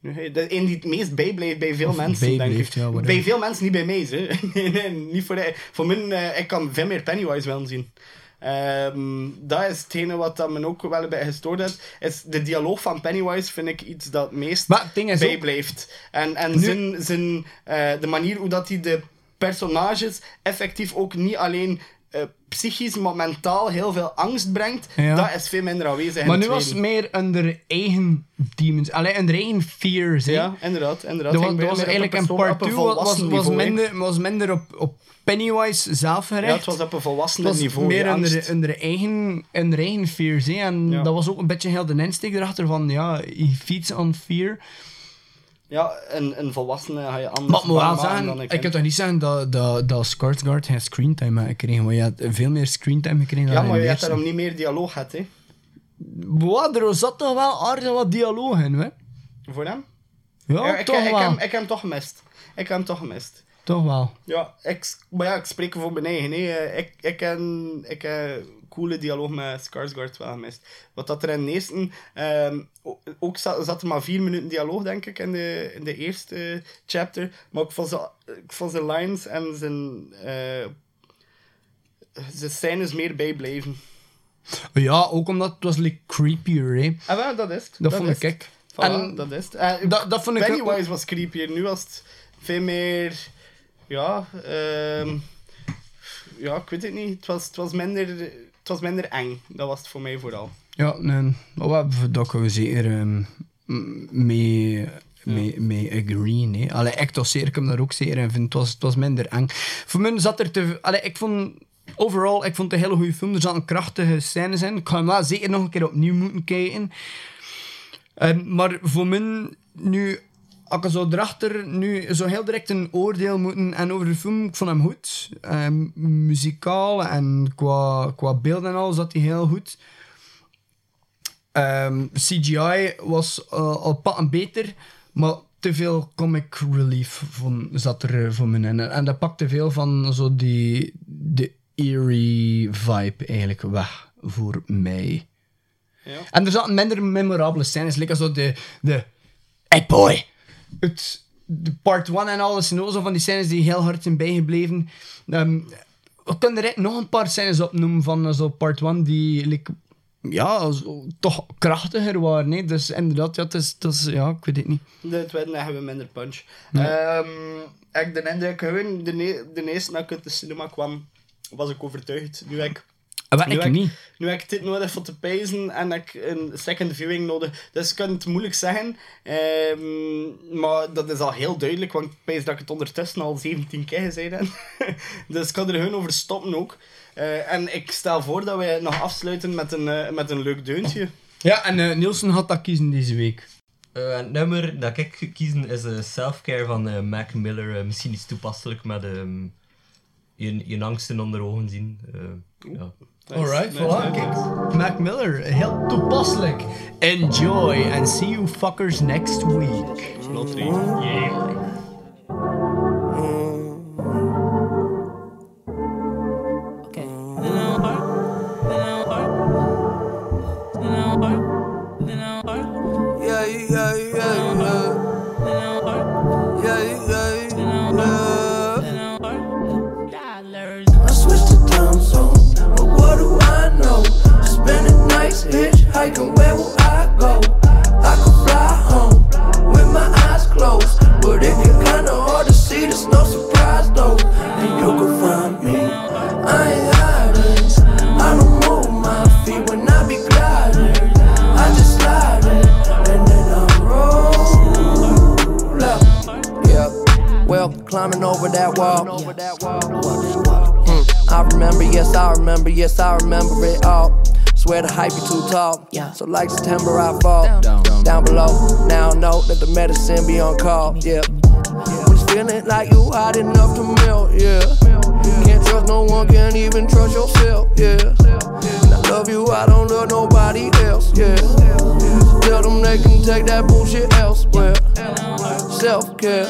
Nu, is een die het meest bijblijft bij veel Of mensen, denk ik. ja, bij veel mensen, niet bij mij. Hè. nee, nee, niet voor, voor mij. eh, ik kan veel meer Pennywise wel zien. Ehm, dat is hetgene wat dat me ook wel een beetje gestoord heeft. Is de dialoog van Pennywise vind ik iets dat meest bijblijft. En, en Nu- zijn, zijn, eh, de manier hoe dat hij de personages effectief ook niet alleen eh, psychisch, maar mentaal heel veel angst brengt, Ja. dat is veel minder aanwezig Maar nu was het meer onder eigen demons. Alleen onder eigen fears. hè. Ja, inderdaad. inderdaad. Dat was, eigenlijk een part op een 2 was, was, minder, was minder op, op Pennywise zelf gericht. Ja, het was op een volwassen niveau. meer onder, onder, eigen, onder eigen fears. Hè. En Ja. dat was ook een beetje heel de insteek erachter van, ja, he feeds on fear. Ja, een, een volwassene ga je anders Maar ik moet wel ik kind. kan toch niet zeggen dat, dat, dat Skarsgård geen screentime heeft gekregen, want je had veel meer screentime gekregen dan Ja, maar je hebt eerste. daarom niet meer dialoog gehad, hè. Wat, er zat toch wel aardig wat dialoog in, hè? Voor hem? Ja, ik, toch ik, ik, wel. heb, ik heb hem toch gemist. Ik heb hem toch gemist. Toch wel. Ja, ik, maar ja, ik spreek voor mijn eigen. Eh, Ik, ik heb ik heb coole dialoog met Skarsgård wel gemist. Wat dat er in de eerste... ehm, ook zat, zat er maar vier minuten dialoog, denk ik, in de, in de eerste chapter. Maar ik vond, ze, ik vond zijn lines en zijn... eh zijn scènes meer bijblijven. Ja, ook omdat het was like creepier, hè. Ah, wel, dat is het. Dat, vond ik ik. En dat is het. Eh, dat, dat vond ik Pennywise was creepier. Nu was het veel meer... Ja, ehm, ja, ik weet het niet. Het was, het, was minder, het was minder eng. Dat was het voor mij vooral. Ja, nee. Maar dat kunnen we zeker ehm, m- mee, mee, mee agreeen. Hè. Allee, ik ik heb daar ook zeker in vind. Het was, het was minder eng. Voor mij zat er te... Allee, ik vond... Overal, ik vond het een hele goede film. Er zaten krachtige scènes in. Ik ga hem wel zeker nog een keer opnieuw moeten kijken. En, maar voor mij, nu, ik zo erachter nu zo heel direct een oordeel moeten en over de film, ik vond hem goed. Ehm, muzikaal en qua, qua beeld en alles zat hij heel goed. Ehm, CGI was eh, al pakken beter, maar te veel comic relief van, zat er eh, voor me in. En dat pakte veel van zo die de eerie vibe eigenlijk weg voor mij. Ja. En er zaten minder memorabele scènes, lekker zo de, de Hey boy! Het, de part 1 en alles, en zo van die scènes die heel hard zijn bijgebleven. Ehm, we kunnen er nog een paar scènes opnoemen van eh, zo part 1 die like, ja, zo, toch krachtiger waren. Nee? Dus inderdaad, ja, het is, het is, ja, ik weet het niet. De tweede leggen we minder punch. Ja. Ehm, ik de indruk, de, de eerste dat ik uit de cinema kwam, was ik overtuigd. Nu ik, maar nu ik heb niet. Nu heb ik dit nodig voor te pijzen en heb ik een second viewing nodig. Dus ik kan het moeilijk zeggen. Ehm, maar dat is al heel duidelijk, want ik pijs dat ik het ondertussen al 17 keer gezegd heb. dus ik kan er gewoon over stoppen ook. Eh, en ik stel voor dat wij nog afsluiten met een, eh, met een leuk deuntje. Ja, en eh, Nielsen had dat kiezen deze week. Eh, het nummer dat ik ga kiezen is eh, Self-Care van eh, Mac Miller. Misschien iets toepasselijk met ehm je, je angsten onder ogen zien. Eh, ja. Alright, voilà, kijk. Mac Miller, heel toepasselijk. Enjoy and see you fuckers next week. Yeah. Yeah, hitchhiking, where will I go? I could fly home with my eyes closed, but it get kinda hard to see. There's no surprise though, and you can find me. I ain't hiding. I don't move my feet when I be gliding. I just slide in, and then I roll up. Yeah, well, climbing over that wall. Hmm, I remember, yes, I remember, yes, I remember it all. Swear the hype be too tall. Yeah. So like September, I fall down, below. Now I know that the medicine be on call. Yeah, when it's feeling like you hot enough to melt. Yeah, can't trust no one, can't even trust yourself. Yeah, and I love you, I don't love nobody else. Yeah, tell them they can take that bullshit elsewhere. Self care,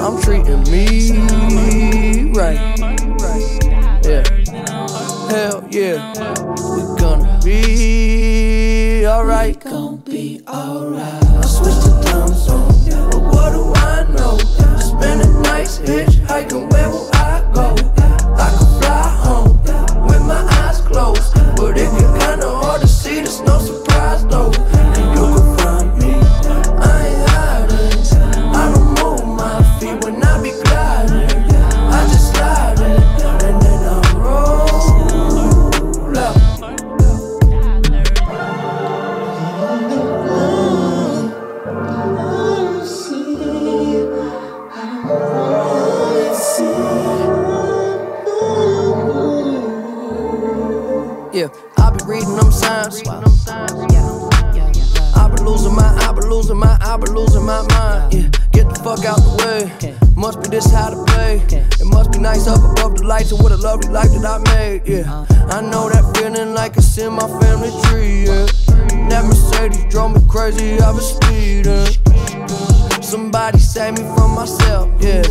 I'm treating me right. Yeah, hell yeah, we gonna be alright. Gonna be alright. I switched to time zone, but what do I know? Spending nights hitchhiking, where will I go? Yeah, uh-huh. I know that feeling like it's in my family tree. Yeah, that Mercedes drove me crazy. I was speeding. Somebody save me from myself. Yeah,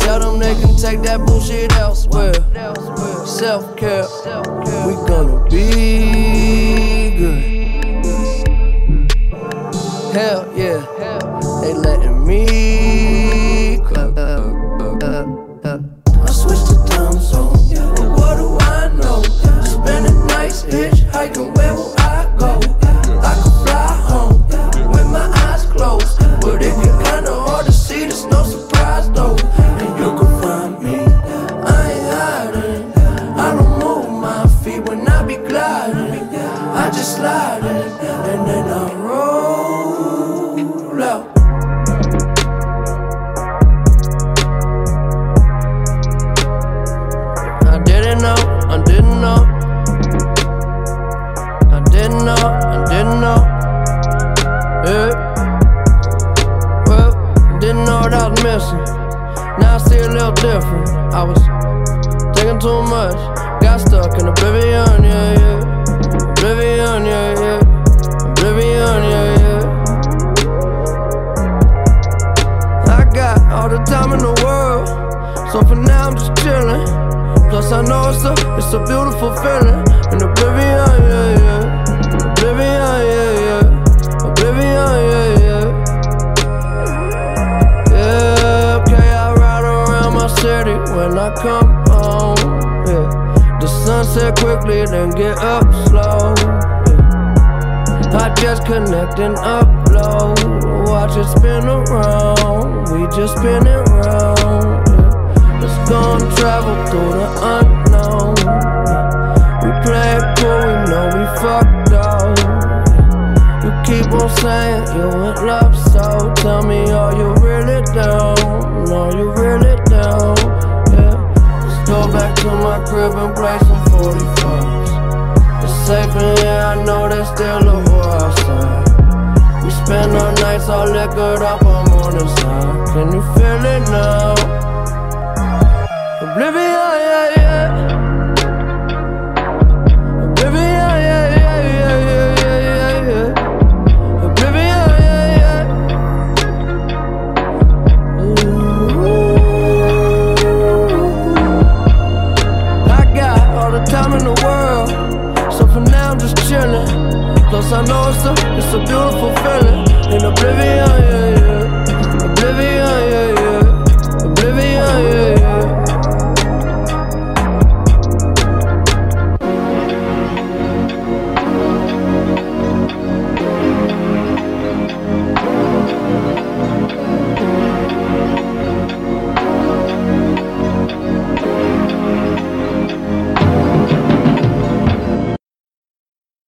tell them they can take that bullshit elsewhere. Self care, we gonna be missing. Now I see a little different. I was thinking too much. Got stuck in oblivion, yeah, yeah. Oblivion, yeah, yeah. Oblivion, yeah, yeah. I got all the time in the world. So for now, I'm just chilling. Plus, I know it's a, it's a beautiful feeling. In oblivion, yeah, yeah. I come home. Yeah, the sunset quickly, then get up slow. Yeah. I just connect and upload. Watch it spin around. We just spin it round. Yeah. Let's go and travel through the unknown. We play it cool, we know we fucked up. You keep on saying you in love, so tell me, are you really down? Are you really my crib and play some 45s. It's safe in here, I know there's still a war outside. We spend our nights all liquored up, I'm on the side. Can you feel it now? Oblivion, beautiful feeling. In oblivion,